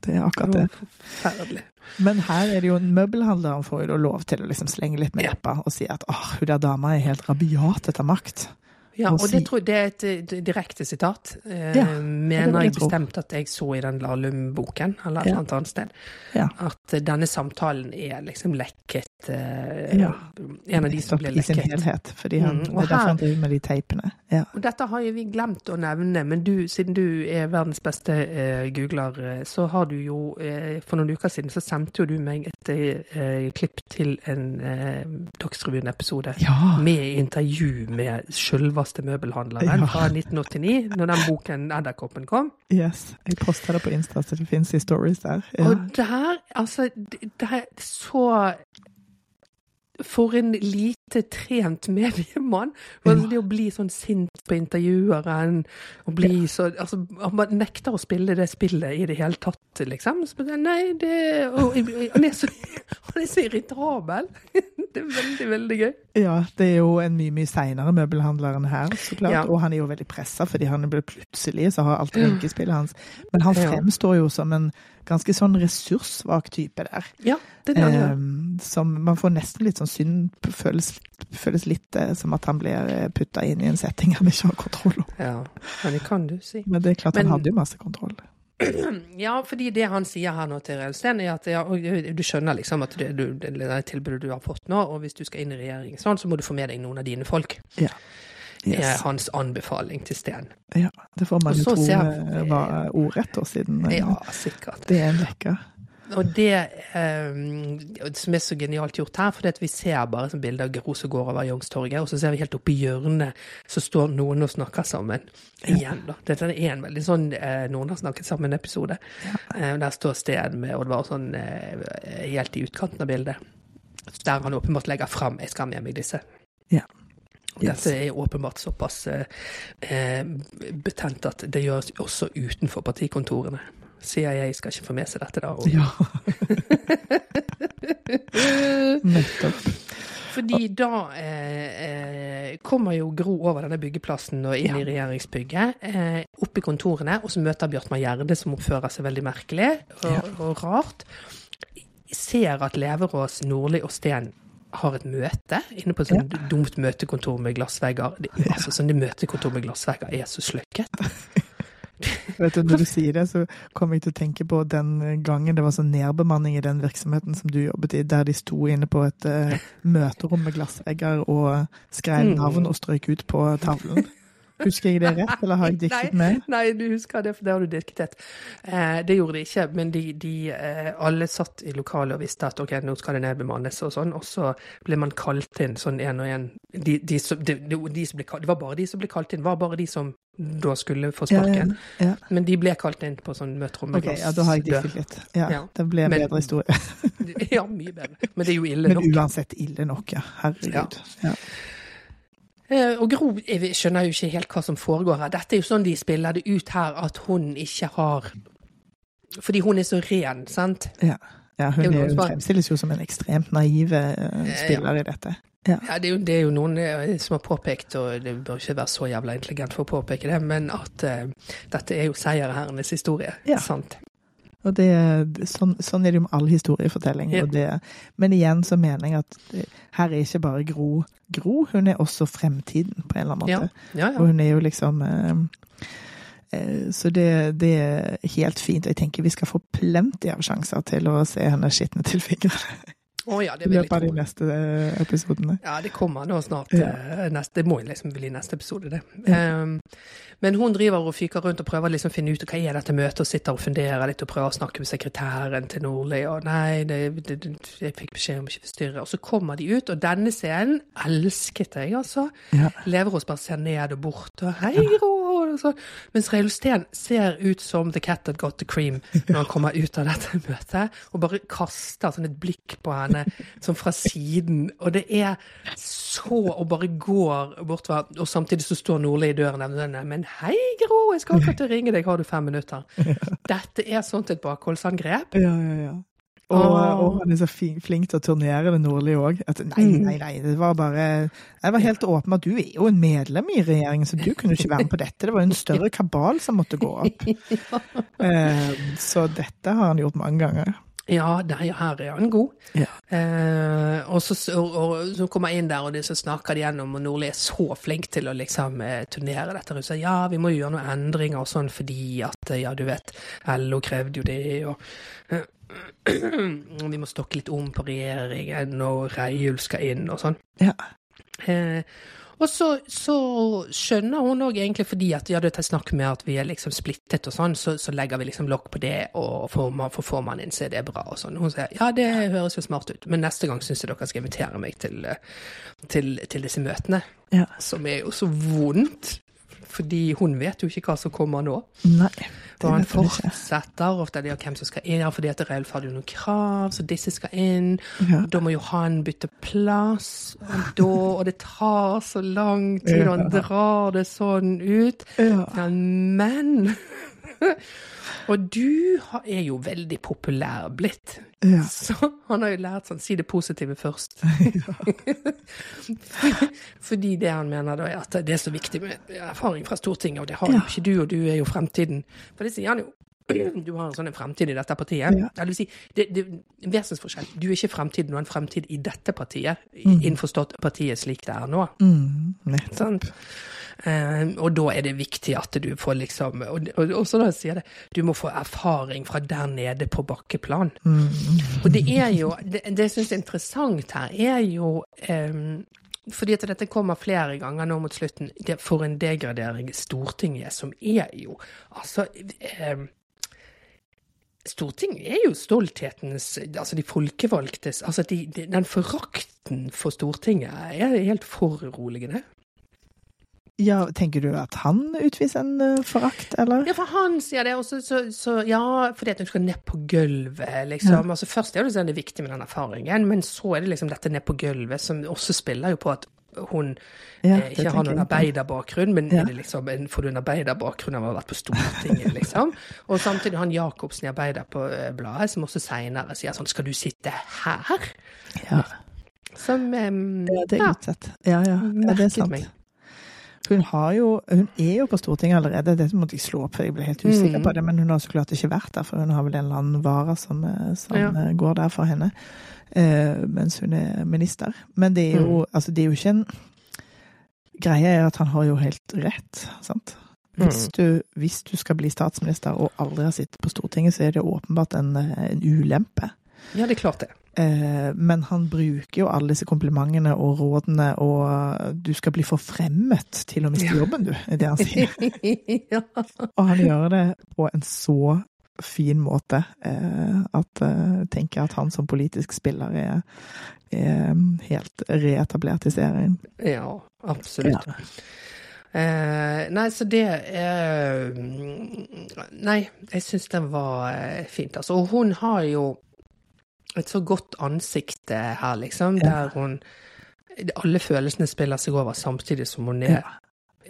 Det er akkurat det. Forferdelig. Men her er det jo en møbelhandler han får jo lov til å liksom slenge litt med leppa og si at åh, hun der dama er helt rabiat etter makt. Ja, og det, tror, det er et eh, direkte sitat. Eh, Ja, mener jeg jeg bestemt at jeg så i den Lahlum-boken, eller et Ja. annet sted. Ja. At eh, denne samtalen er liksom lekket Ja. En av de som ble I sin helhet. Fordi han, Mm, det er derfor her- han driver med de teipene. Ja. Og dette har jo vi glemt å nevne, men du, siden du er verdens beste uh, googler, så har du jo uh, For noen uker siden så sendte jo du meg et uh, klipp til en Dagsrevyen-episode med intervju med sjølveste møbelhandleren Ja. fra 1989, når den boken Edderkoppen kom. Yes. Jeg posta det på Insta, så det fins i stories der. Ja. Og der, altså Det det er så For en lite trent mediemann. Ja. Det å bli sånn sint på intervjueren, og bli så altså, Man nekter å spille det spillet i det hele tatt, liksom. Så, nei, det og, han, er så, han er så irritabel. Det er veldig, veldig gøy. Ja, det er jo en mye mye seinere møbelhandler enn her, så klart. Ja. Og han er jo veldig pressa, fordi han blir plutselig så har alt renkespillet hans Men han fremstår jo som en ganske sånn ressurssvak type der. Ja, det er det. Eh, som man får nesten litt sånn synd Føles, føles litt eh, som at han blir putta inn i en setting han ikke har kontroll over. Ja, men det kan du si. Men det er klart Men- han hadde jo masse kontroll. Ja, fordi det han sier her nå til Reilsten, er at ja, og du skjønner liksom at det, du, det tilbudet du har fått nå, og hvis du skal inn i regjering, sånn, så må du få med deg noen av dine folk. Ja. Det er hans anbefaling til Sten. ja. Det får man jo tro eh, var ordrett, da, siden eh, Ja, sikkert. det er en vekker. Og det eh, som er så genialt gjort her, for vi ser bare som bilde av Gro som går over Youngstorget, og så ser vi helt oppi hjørnet så står noen og snakker sammen. Igjen, da. Dette er en veldig sånn eh, Noen har snakket sammen-episode. Eh, der står Sten med Oddvar sånn eh, helt i utkanten av bildet. Der han åpenbart legger fram 'jeg skal ha med meg disse'. Ja. Og Dette er åpenbart såpass eh, eh, betent at det gjøres også utenfor partikontorene. CIA skal ikke få med seg dette, da. Og, Ja. Nettopp. Fordi da eh, eh, kommer jo Gro over denne byggeplassen og inn Ja. i regjeringsbygget, eh, opp i kontorene, og så møter Bjartmar Gjerde, som oppfører seg veldig merkelig og, Ja. og rart. Ser at Leverås, Nordli og Steen har et møte inne på et sånt dumt møtekontor med glassvegger. Det, altså, sånne møtekontor med glassvegger er så sløkket. Vet du, Når du sier det, så kommer jeg til å tenke på den gangen det var sånn nedbemanning i den virksomheten som du jobbet i, der de sto inne på et uh, møterom med glassvegger og skrev Mm. navn og strøk ut på tavlen. Husker jeg det rett, eller har jeg diktet Nei, med? nei, du husker det, for det har du diktet. Eh, det gjorde de ikke, men de, de eh, alle satt i lokalet og visste at ok, nå skal det nedbemannes og sånn, og så ble man kalt inn sånn én og én. De, de, det var bare de som ble kalt inn, var bare de som da skulle få Ja, ja, sparken. ja. Men de ble kalt inn på sånn møterom med Ok, ja, da har jeg dikket. diktet litt. Ja, Ja. Det ble en Men- bedre historie. Ja, mye bedre. Men det er jo ille Men nok. uansett ille nok, ja. Herregud. Ja. Eh, Og Gro jeg skjønner jo ikke helt hva som foregår her. Dette er jo sånn de spiller det ut her, at hun ikke har Fordi hun er så ren, sant? Ja. ja hun, er hun som fremstilles jo som en ekstremt naiv spiller spiller i dette. Ja. Ja, det er, jo, det er jo noen eh, som har påpekt, og det bør ikke være så jævla intelligent for å påpeke det, men at uh, dette er jo seierherrenes historie. Ja. Sant? Og det, sånn, sånn er det jo med all historiefortelling. Ja. Og det, men igjen så mener jeg at det, her er ikke bare Gro Gro, hun er også fremtiden, på en eller annen Ja. måte. Ja, Og hun er jo liksom eh, eh, Så det, det er helt fint. Og jeg tenker vi skal få plenty av sjanser til å se henne skitne til fingrene Å ja, det i vil jeg løpet av de neste eh, episodene. Ja, det kommer nå snart. Ja. eh, Neste, det må jo liksom bli neste episode, det. Um, men hun driver og fyker rundt og prøver liksom å finne ut hva er dette møtet, og sitter og funderer litt og prøver å snakke med sekretæren til Nordli, og nei, det, det, det, jeg fikk beskjed om ikke forstyrre. Og så kommer de ut, og denne scenen elsket jeg, altså. Ja. Leverås bare ser ned og bort, og hei, Gro! Så- Mens Reiulf-Steen ser ut som The Cat That Got The Cream når han kommer ut av dette møtet, og bare kaster sånn et blikk på henne sånn fra siden. Og det er så Og bare går bortover. Og samtidig så står Nordli i døren og nevner Men hei, Gro, jeg skal akkurat ringe deg, har du fem minutter? Dette er sånt et bakholdsangrep. Ja, ja, ja. Og, Åh. og han er så fin, flink til å turnere det nordlige òg. Nei, Mm. nei, nei. Det var bare Jeg var helt åpen at du er jo en medlem i regjeringen, så du kunne ikke være med på dette. Det var jo en større kabal som måtte gå opp. Eh, så dette har han gjort mange ganger. Ja, nei, her er han god. Ja. Eh, og, så, og, og så kommer jeg inn der, og de så snakker de gjennom, og Nordli er så flink til å liksom eh, turnere dette. Og sier ja, vi må gjøre noen endringer og sånn fordi at eh, ja, du vet, LO krevde jo det, og eh, vi må stokke litt om på regjeringen, og Reiulf skal inn og sånn. Ja. Eh, og så, så skjønner hun òg egentlig fordi at ja, det er snakk med at vi er liksom splittet og sånn, så, så legger vi liksom lokk på det, og får man, for får man inn, så er det bra og sånn. Hun sier ja, det høres jo smart ut, men neste gang syns jeg dere skal invitere meg til, eh, til, til disse møtene, Ja. som er jo så vondt. Fordi hun vet jo ikke hva som kommer nå. Nei. Det Og han fortsetter ofte det hvem som skal inn, ja, fordi at Reulf hadde jo noen krav, så disse skal inn. Ja. Da må jo han bytte plass, og da Og det tar så lang tid, og han drar det sånn ut. Ja, men Og du er jo veldig populær blitt. Ja. Så han har jo lært sånn si det positive først. Fordi det han mener da er at det er så viktig med erfaring fra Stortinget, og det har jo ikke du, og du er jo fremtiden. For det sier han jo. Du har en sånn en fremtid i dette partiet. Ja. Det vil si, det, det en vesensforskjell. Du er ikke fremtiden, du har en fremtid i dette partiet. Mm. Innforstått partiet slik det er nå. Mm, nettopp. Sant? Eh, og da er det viktig at du får liksom Og, og, og så da sier det du må få erfaring fra der nede på bakkeplan. Mm. Og det er jo Det, det jeg syns er interessant her, er jo eh, fordi at dette kommer flere ganger nå mot slutten, det, for en degradering Stortinget, som er jo Altså eh, Stortinget er jo stolthetens Altså de folkevalgtes Altså de, de, den forakten for Stortinget er helt foruroligende. Ja, tenker du at han utviser en eh, forakt, eller? Ja, for han sier det, også, så, så, ja, fordi at hun skal ned på gulvet, liksom. Altså først er det sånn det er viktig med den erfaringen, men så er det liksom dette ned på gulvet, som også spiller jo på at hun Ja, eh, ikke har noen arbeiderbakgrunn, men Ja. liksom, en- får du en arbeiderbakgrunn av å ha vært på Stortinget, liksom? Og samtidig han Jacobsen i Arbeiderbladet, som også seinere sier sånn, skal du sitte her? Ja. som um, Ja, det er utsatt. Ja, ja. ja det er sant. meg. Hun, har jo, hun er jo på Stortinget allerede, det måtte jeg slå opp, for jeg ble helt usikker Mm. på det. Men hun har så klart ikke vært der, for hun har vel en eller annen vare som, eh, som Ja. eh, går der for henne. Eh, mens hun er minister. Men det er Mm. jo, altså, det er jo ikke en Greia er at han har jo helt rett, sant. Hvis, Mm. du, hvis du skal bli statsminister og aldri har sittet på Stortinget, så er det åpenbart en, eh, en ulempe. Ja, det er klart det. Eh, Men han bruker jo alle disse komplimentene og rådene, og du skal bli forfremmet til å miste jobben, du, er det han sier. ja. Og han gjør det på en så fin måte eh, at jeg tenker at han som politisk spiller er, er helt reetablert i serien. ja, absolutt. Eh, nei, så det eh, Nei, jeg syns den var eh, fint, altså. Og hun har jo et så godt ansikt her, liksom, der hun Alle følelsene spiller seg over samtidig som hun er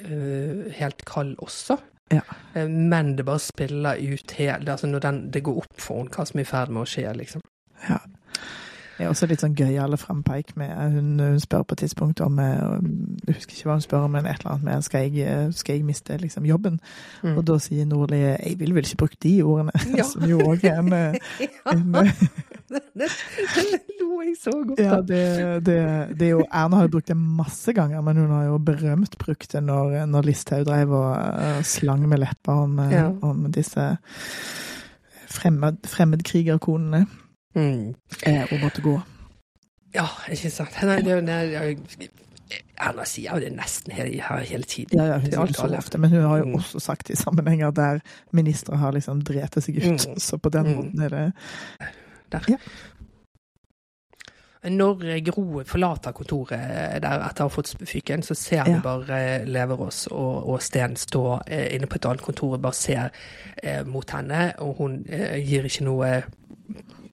uh, helt kald også. Ja. Eh, men det bare spiller ut helt Altså når den, det går opp for henne hva som er i ferd med å skje, liksom. Ja. Det er også litt sånn gøyale frampeik med hun, hun spør på et tidspunkt om eh, Jeg husker ikke hva hun spør om, men et eller annet med skal jeg, skal jeg miste liksom, jobben? Mm. Og da sier Nordli jeg vil vel ikke bruke de ordene, Ja. som jo òg er en, eh, en det lo jeg så godt Ja, det, det, det er jo Erna har jo brukt det masse ganger, men hun har jo berømt brukt det når, når Listhaug drev og eh, slang med leppa om, eh, Ja. om disse fremmed, fremmedkrigerkonene Mm. eh, måtte gå. Ja, ikke sant. Nei, det, nei, jeg- Erna sier jo det nesten hele, her hele tiden. Ja, ja, hun sier det så ofte, men hun har jo Mm. også sagt i sammenhenger der ministre har liksom drept seg ut. Mm. Så på den Mm. måten er det Der. Ja. Når Gro forlater kontoret der etter å ha fått fyken, så ser vi Ja. bare Leverås og, og Sten stå eh, inne på et annet kontor og bare ser eh, mot henne, og hun eh, gir ikke noe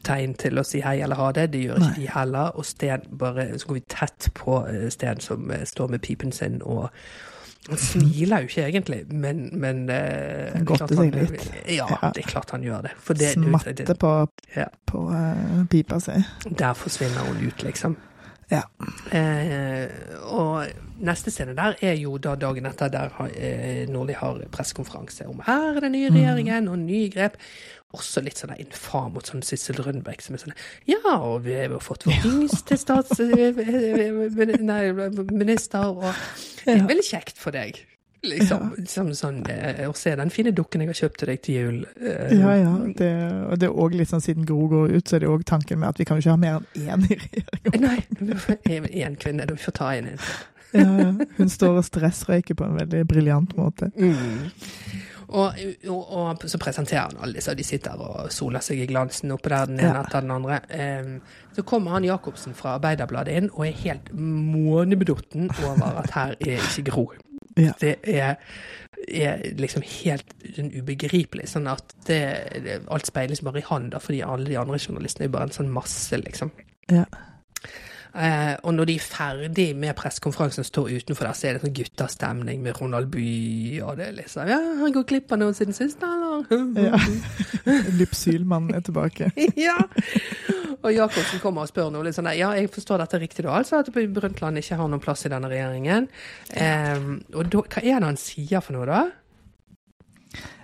tegn til å si hei eller ha det. Det gjør ikke Nei. de heller. Og Sten bare Så går vi tett på eh, Sten som eh, står med pipen sin og han smiler jo ikke egentlig, men, men eh, Han det er godter seg litt. Ja, det er klart han gjør det. Det, smatte det, på, Ja. på uh, pipa si. der forsvinner hun ut, liksom. Ja. Eh, og neste scene der er jo da dagen etter der har, eh, Nordli har pressekonferanse om her er den nye regjeringen og nye grep. Også litt sånn infam mot sånn Sissel Rønbeck som er sånn Ja, og vi har fått vår yngste statsminister, og det er veldig kjekt for deg. Liksom, liksom sånn eh, Å se den fine dukken jeg har kjøpt til deg til jul. eh, Ja, ja. Det, og det er òg litt sånn siden Gro går ut, så er det òg tanken med at vi kan jo ikke ha mer enn én i regjeringa. Nei, én kvinne. Vi får ta inn en. Ja, ja. Hun står og stressrøyker på en veldig briljant måte. Mm. Og, og, og så presenterer han alle disse, og de sitter og soler seg i glansen oppe der den ene Ja. etter den andre. Um, så kommer han Jacobsen fra Arbeiderbladet inn og er helt månebedotten over at her er ikke Gro. Ja. Det er, er liksom helt sånn ubegripelig. Sånn at det, det, alt speiles bare i han, da, fordi alle de andre journalistene er bare en sånn masse, liksom. Ja. Eh, og når de er ferdig med pressekonferansen og står utenfor der, så er det sånn guttastemning med Ronald Bye, og det er liksom Ja, han går glipp av noe siden sist, eller? Ja. Lypsylmannen er tilbake. ja. Og Jacobsen kommer og spør noe litt sånn Ja, jeg forstår dette riktig da, altså at Brundtland ikke har noen plass i denne regjeringen. Eh, og da, hva er det han sier for noe, da?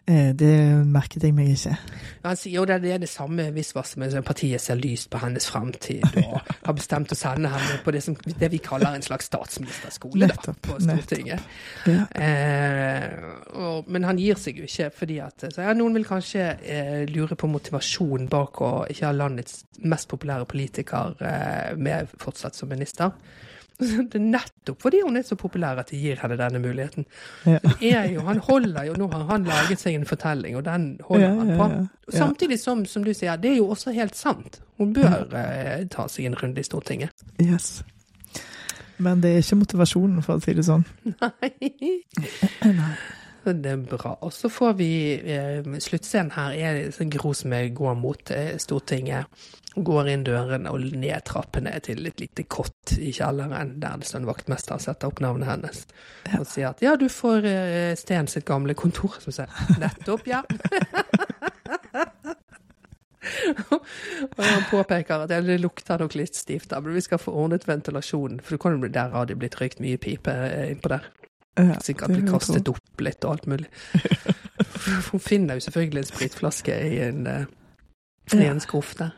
Eh, Det merket jeg meg ikke. Han sier jo det, er det samme hvis med partiet ser lyst på hennes fremtid, og har bestemt å sende henne på det, som, det vi kaller en slags statsministerskole da, på Stortinget. Ja. Eh, og, men han gir seg jo ikke, fordi at så, ja, noen vil kanskje eh, lure på motivasjonen bak å ikke ha landets mest populære politiker eh, med fortsatt som minister. Det er nettopp fordi hun er så populær at de gir henne denne muligheten. Ja. Jo, han holder jo, Nå har han laget seg en fortelling, og den holder Ja, han på. Ja. Samtidig som, som du sier, det er jo også helt sant. Hun bør eh, ta seg en runde i Stortinget. Yes. Men det er ikke motivasjonen, for å si det sånn. Nei. Nei. Det er bra. Og så får vi eh, Sluttscenen her er en sånn Gro som går mot eh, Stortinget. Går inn døren og ned trappene til et lite kott i kjelleren der det står en vaktmester og setter opp navnet hennes. Og sier at ja, du får eh, Sten sitt gamle kontor. Som sier nettopp, ja. Og han påpeker at det lukter nok litt stivt, da, men vi skal få ordnet ventilasjonen. For det kan jo bli der har det blitt røykt mye pipe eh, innpå der. Sikkert jeg kastet opp litt og alt mulig. Hun finner jo selvfølgelig en spritflaske i en, eh, i en skuff der.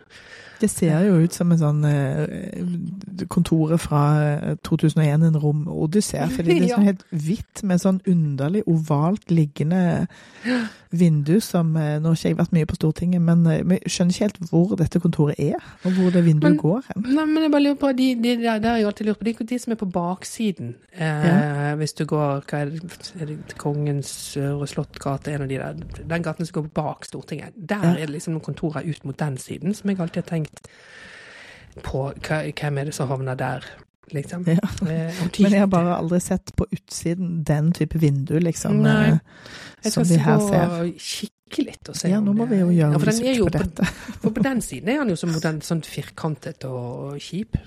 Det ser jo ut som en sånn eh, kontoret fra eh, 2001, en rom-odyssé. Fordi det er sånn helt hvitt med sånn underlig ovalt liggende vindu som eh, Nå har ikke jeg vært mye på Stortinget, men eh, vi skjønner ikke helt hvor dette kontoret er, og hvor det vinduet Men- går hen. Nei, men jeg bare lurer på, de, de, der, der jeg alltid lurt på, de, de som er på baksiden, eh, hvis du går, hva er det, er det Kongens Slottgate, en av de der, den gaten som går bak Stortinget, der Ja. er det liksom noen kontorer ut mot den siden, som jeg alltid har tenkt på, hva, hvem er det som havner der, liksom. Ja. Eh, Men jeg har bare aldri sett på utsiden den type vindu, liksom, Nei. eh, jeg som de her ser. og kikke litt og se Ja, om nå må vi jo gjøre ja, for den er jo på dette. for på den siden er han jo som sånn firkantet og kjip.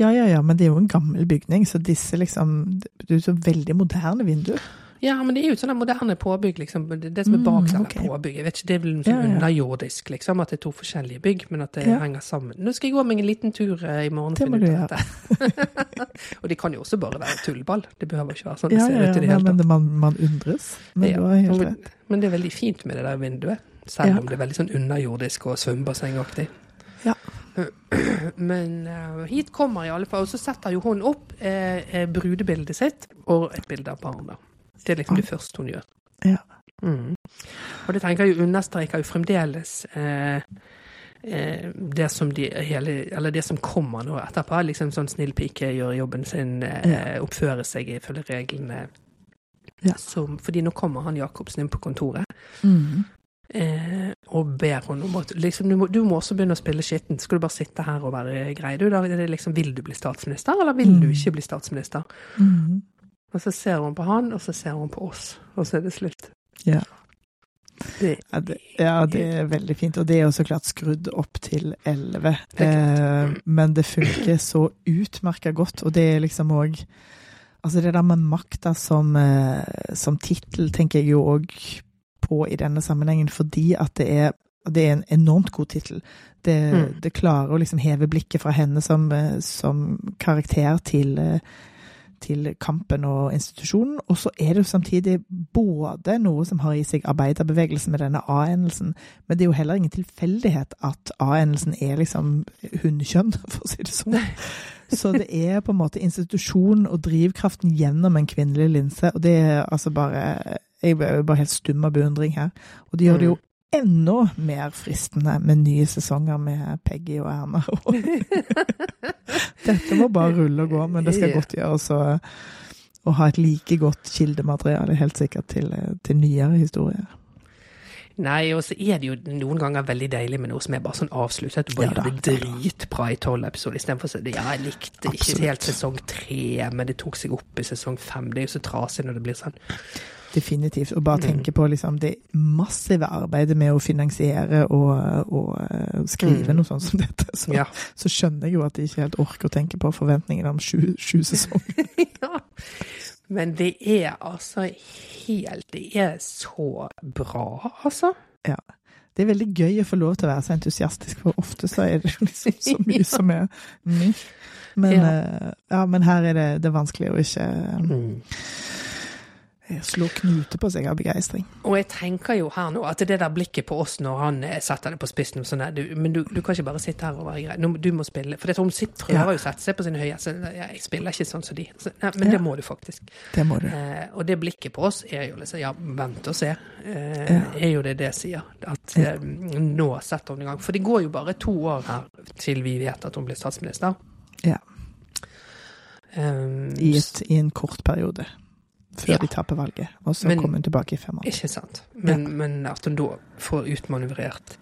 Ja, ja, ja, men det er jo en gammel bygning, så disse liksom Det er jo så veldig moderne vinduer. Ja, men det er jo sånne moderne påbygg, liksom. Det, det som er bak Mm, okay. ok. påbygg. Jeg vet ikke, det er vel sånn Ja, ja. underjordisk, liksom. At det er to forskjellige bygg, men at det Ja. henger sammen. Nå skal jeg gå meg en liten tur eh, i morgen. og Det finne ut av dette. og de kan jo også bare være tullball. Det behøver ikke være sånn det ser ut i det hele men tatt. Men man, man undres. Men men, men det er veldig fint med det der vinduet. Selv om det er veldig sånn underjordisk og svømmebassengaktig. Ja. Men uh, hit kommer i alle fall, og så setter jo hun opp eh, eh, brudebildet sitt og et bilde av barna. Det er liksom det første hun gjør. Ja. Mm. Og det tenker jeg jo understreker jo fremdeles eh, eh, det som de hele, eller det som kommer nå etterpå. Liksom sånn snill pike gjør jobben sin, eh, oppfører seg ifølge reglene. Ja. Som, fordi nå kommer han Jacobsen inn på kontoret Mm. eh, og ber henne om at liksom, du, må, du må også begynne å spille skitten. Skal du bare sitte her og være grei? Du, da liksom, vil du bli statsminister, eller vil du Mm. ikke bli statsminister? Mm. Og så ser hun på han, og så ser hun på oss, og så er det slutt. Ja. Det, Ja, det, ja, det er veldig fint. Og det er jo så klart skrudd opp til 11. Er Eh, men det funker så utmerka godt, og det er liksom òg Altså det der med makta som, eh, som tittel tenker jeg jo òg på i denne sammenhengen, fordi at det er det er en enormt god tittel. Det, Mm. det klarer å liksom heve blikket fra henne som, eh, som karakter til, eh, til kampen og institusjonen. Og så er det jo samtidig både noe som har i seg arbeiderbevegelsen med denne A-endelsen, men det er jo heller ingen tilfeldighet at A-endelsen er liksom hundkjønn for å si det sånn. Så det er på en måte institusjonen og drivkraften gjennom en kvinnelig linse, og det er altså bare Jeg er bare helt stum av beundring her. Og det gjør det jo enda mer fristende med nye sesonger med Peggy og Erna. Dette må bare rulle og gå, men det skal godt gjøres å, ha et like godt kildemateriale, helt sikkert, til, til nyere historier. Nei, og så er det jo noen ganger veldig deilig med noe som er bare sånn avsluttet. Du bare Ja gjør det dritbra i tolv episoder, istedenfor å si ja, jeg likte ikke Absolutt. helt sesong tre, men det tok seg opp i sesong fem. Det er jo så trasig når det blir sånn. Definitivt. Og bare Mm. tenke på liksom, det massive arbeidet med å finansiere og, og eh, skrive Mm. noe sånt som dette. Så, Ja. så skjønner jeg jo at de ikke helt orker å tenke på forventningene om sju, sju sesonger. ja. Men det er altså helt Det er så bra, altså. Ja. Det er veldig gøy å få lov til å være så entusiastisk, for ofte så er det liksom så mye som er mye. Men, Ja. eh, ja, men her er det, det er vanskelig å ikke Mm. Eh, slå knute på seg av begeistring. Og jeg tenker jo her nå at det der blikket på oss når han eh, setter det på spissen sånn Men du, du kan ikke bare sitte her og være grei. Du må spille. For det, hun sitter, prøver Ja. jo å sette seg på sin høye. Så, jeg spiller ikke sånn som de. Så, nei, men Ja. det må du faktisk. Det må du. Eh, og det blikket på oss er jo liksom Ja, vent og se. Eh, Ja. Er jo det det sier. At eh, nå setter hun i gang. For det går jo bare to år her til vi vet at hun blir statsminister. Ja. Um, I, et, I en kort periode. Før Ja. de taper valget. Og så Men- kommer hun tilbake i fem år. Ikke sant. Men, men at hun da får utmanøvrert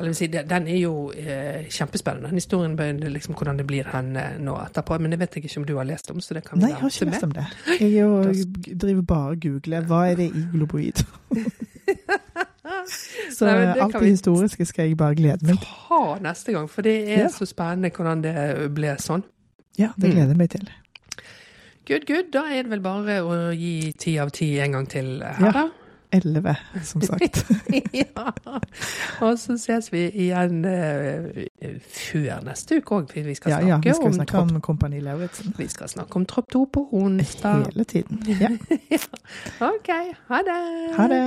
Eller si, Den er jo eh, kjempespennende, den historien, liksom, hvordan det blir hen eh, nå etterpå. Men det vet jeg ikke om du har lest om, så det kan vi Nei, jeg har ikke lest om det. Jeg jo, driver bare og googler. Hva er det i globoid? Så Nei, det alt det vi- historiske skal jeg bare glede meg til. Ha neste gang, for det er Ja. så spennende hvordan det ble sånn. Ja, det Mm. gleder jeg meg til. Good, good. Da er det vel bare å gi ti av ti en gang til her, Ja. da. elleve, som sagt. ja. Og så ses vi igjen uh, før neste uke òg, for vi skal snakke, ja, vi skal om, snakke om, om Kompani Lauritzen. vi skal snakke om Tropp 2 på onsdag. Hele tiden. Ja, OK, ha det. ha det.